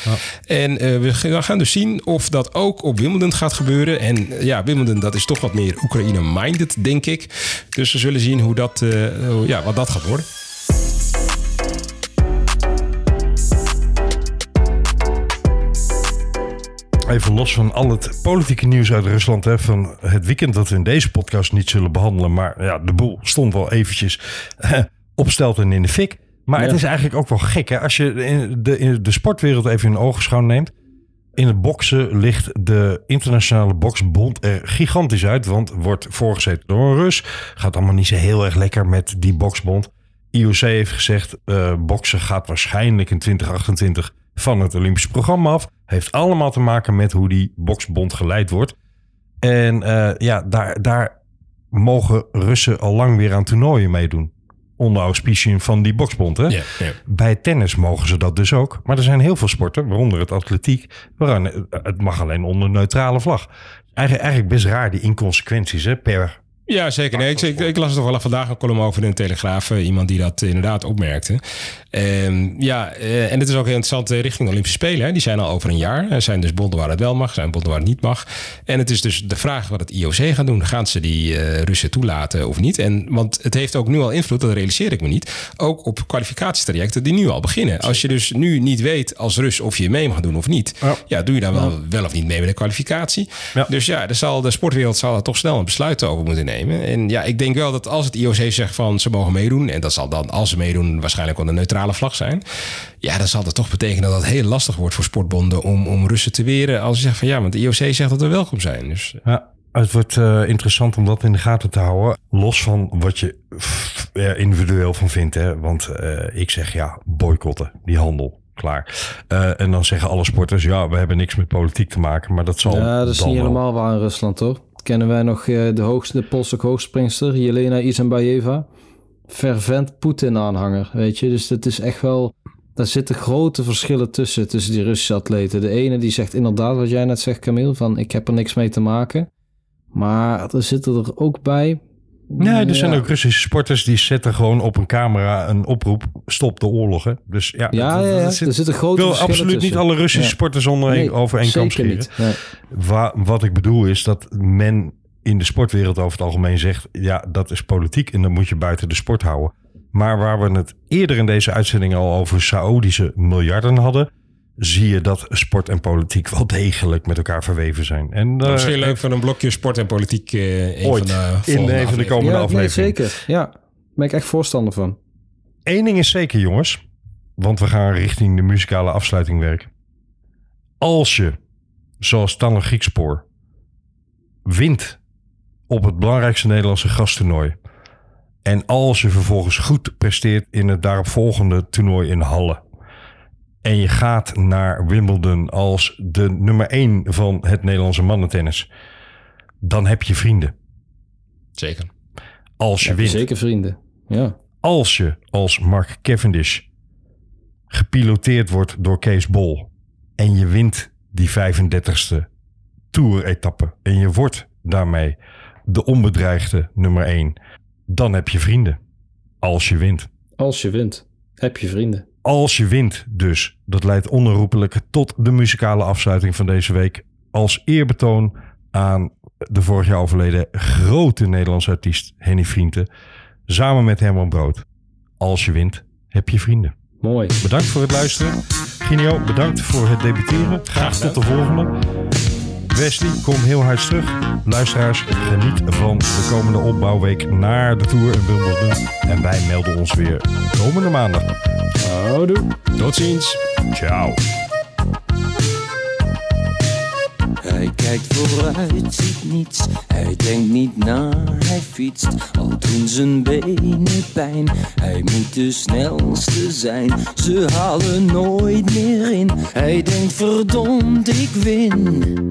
En eh, we gaan- dus zien of dat ook op Wimbledon gaat gebeuren. En eh, ja, Wimbledon dat is toch wat meer Oekraïne-minded, denk ik. Dus we zullen zien hoe dat, eh, ja, wat dat gaat worden. Even los van al het politieke nieuws uit Rusland. Hè, van het weekend dat we in deze podcast niet zullen behandelen. Maar ja, de boel stond wel eventjes eh, op stelt en in de fik. Maar het is eigenlijk ook wel gek. Hè? Als je in de, in de sportwereld even in ogenschouw neemt. In het boksen ligt de internationale boksbond er gigantisch uit. Want wordt voorgezeten door een Rus. Gaat allemaal niet zo heel erg lekker met die boksbond. IOC heeft gezegd, eh boksen gaat waarschijnlijk in 2028 van het Olympische programma af. Heeft allemaal te maken met hoe die boksbond geleid wordt. En eh, ja, daar, daar mogen Russen al lang weer aan toernooien meedoen. Onder auspiciën van die boksbond. Hè? Ja, ja. Bij tennis mogen ze dat dus ook. Maar er zijn heel veel sporten, waaronder het atletiek. Waarin eh, het mag alleen onder neutrale vlag. Eigenlijk, eigenlijk best raar, die inconsequenties hè, per Ja, zeker. Nee, ik, ik, ik las er toch wel vandaag een column over in de Telegraaf. eh, Iemand die dat inderdaad opmerkte. Ehm, ja, eh, en het is ook heel interessant eh, richting de Olympische Spelen. Hè. Die zijn al over een jaar. Er zijn dus bonden waar het wel mag, zijn bonden waar het niet mag. En het is dus de vraag wat het IOC gaat doen. Gaan ze die Russen toelaten of niet? En, want het heeft ook nu al invloed, dat realiseer ik me niet. Ook op kwalificatietrajecten die nu al beginnen. Als je dus nu niet weet als Rus of je mee mag doen of niet. Ja. Ja, doe je dan wel, wel of niet mee met de kwalificatie. Ja. Dus ja, er zal, de sportwereld zal er toch snel een besluit over moeten nemen. En ja, ik denk wel dat als het IOC zegt van ze mogen meedoen... en dat zal dan, als ze meedoen, waarschijnlijk wel een neutrale vlag zijn... ja, dan zal dat toch betekenen dat het heel lastig wordt voor sportbonden... om, om Russen te weren als ze zeggen van ja, want de IOC zegt dat we welkom zijn. Dus Ja, het wordt eh, interessant om dat in de gaten te houden. Los van wat je er individueel van vindt. Hè? Want eh, ik zeg ja, boycotten, die handel. Klaar. Eh, en dan zeggen alle sporters, ja, we hebben niks met politiek te maken. Maar dat zal Ja, dat is niet helemaal waar in Rusland, toch? Kennen wij nog eh, de, hoogste, de hoogspringster, Jelena Isambayeva? Fervent Poetin-aanhanger, weet je? Dus dat is echt wel... Daar zitten grote verschillen tussen, tussen die Russische atleten. De ene die zegt inderdaad wat jij net zegt, Camille, van ik heb er niks mee te maken. Maar er zitten er ook bij... Nee, er zijn Ja. ook Russische sporters die zetten gewoon op een camera een oproep: stop de oorlogen. Dus ja, dat- dat zit- er zitten Ik grote wil verschillen absoluut niet alle Russische sporters onder Nee, over één kam scheren. Nee. Wa- wat ik bedoel is dat men in de sportwereld over het algemeen zegt: ja, dat is politiek en dan moet je buiten de sport houden. Maar waar we het eerder in deze uitzending al over Saoedische miljarden hadden, zie je dat sport en politiek wel degelijk met elkaar verweven zijn. En eh, misschien leuk van een blokje sport en politiek... eh een Ooit, van de in volgende een van de afleveringen. komende Ja, nee, aflevering. zeker. Ja, daar ben ik echt voorstander van. Eén ding is zeker, jongens. Want we gaan richting de muzikale afsluiting werken. Als je, zoals Tanne Griekspoor, wint op het belangrijkste Nederlandse gasttoernooi. En als je vervolgens goed presteert in het daaropvolgende toernooi in Halle. En je gaat naar Wimbledon als de nummer één van het Nederlandse mannentennis. Dan heb je vrienden. Zeker. Als je Ja, wint. Zeker vrienden. Ja. als je als Mark Cavendish gepiloteerd wordt door Kees Bol en je wint die 35ste Tour-etappe en je wordt daarmee de onbedreigde nummer 1, dan heb je vrienden. Als je wint. Als je wint, heb je vrienden. Als je wint dus. Dat leidt onherroepelijk tot de muzikale afsluiting van deze week. Als eerbetoon aan de vorig jaar overleden grote Nederlandse artiest Henny Vrienden. Samen met Herman Brood. Als je wint, heb je vrienden. Mooi. Bedankt voor het luisteren. Ginio, bedankt voor het debuteren. Graag tot de volgende. Wesley, kom heel hard terug. Luisteraars, geniet van de komende opbouwweek naar de Tour in Wimbledon. En wij melden ons weer komende maandag. Houdoe. Tot ziens. Ciao. Kijkt vooruit, ziet niets. Hij denkt niet na, hij fietst. Al doen zijn benen pijn. Hij moet de snelste zijn. Ze halen nooit meer in. Hij denkt verdomd, ik win.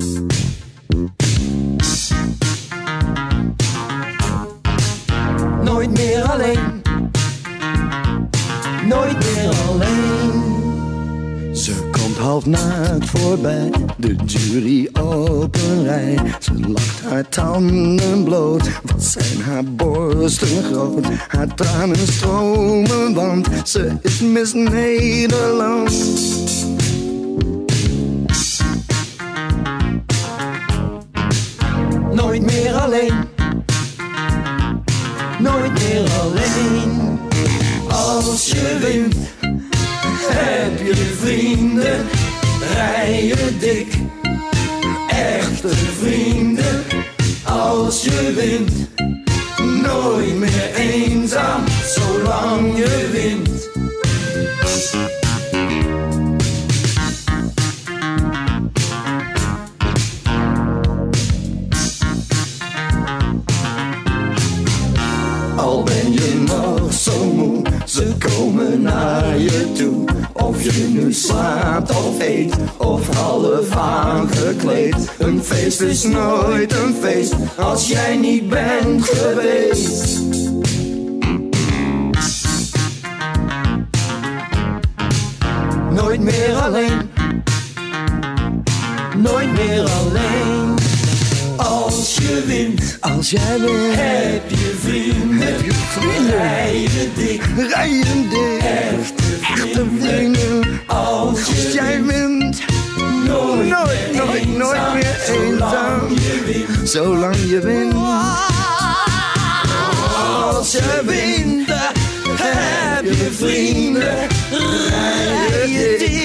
Nooit meer alleen. Half naakt voorbij, de jury op rij. Ze lacht haar tanden bloot, wat zijn haar borsten groot. Haar tranen stromen, want ze is Miss Nederland. Nooit meer alleen. Nooit meer alleen. Als je wint, heb je vrienden. Rij je dik. Echte vrienden. Als je wint, nooit meer eenzaam. Zolang je wint. Of je nu slaapt of eet, of half aangekleed. Een feest is nooit een feest, als jij niet bent geweest. Nooit meer alleen, nooit meer alleen. Als je wint, Als jij wint, heb je vrienden. heb je vrienden. Rijden dik, Rijden dik, echte echte vrienden. Als Als je jij wint, nooit, nooit, nooit, nooit meer eenzaam. Zolang je wint, Zolang je wint. als je wint, heb je vrienden. Rij je dik,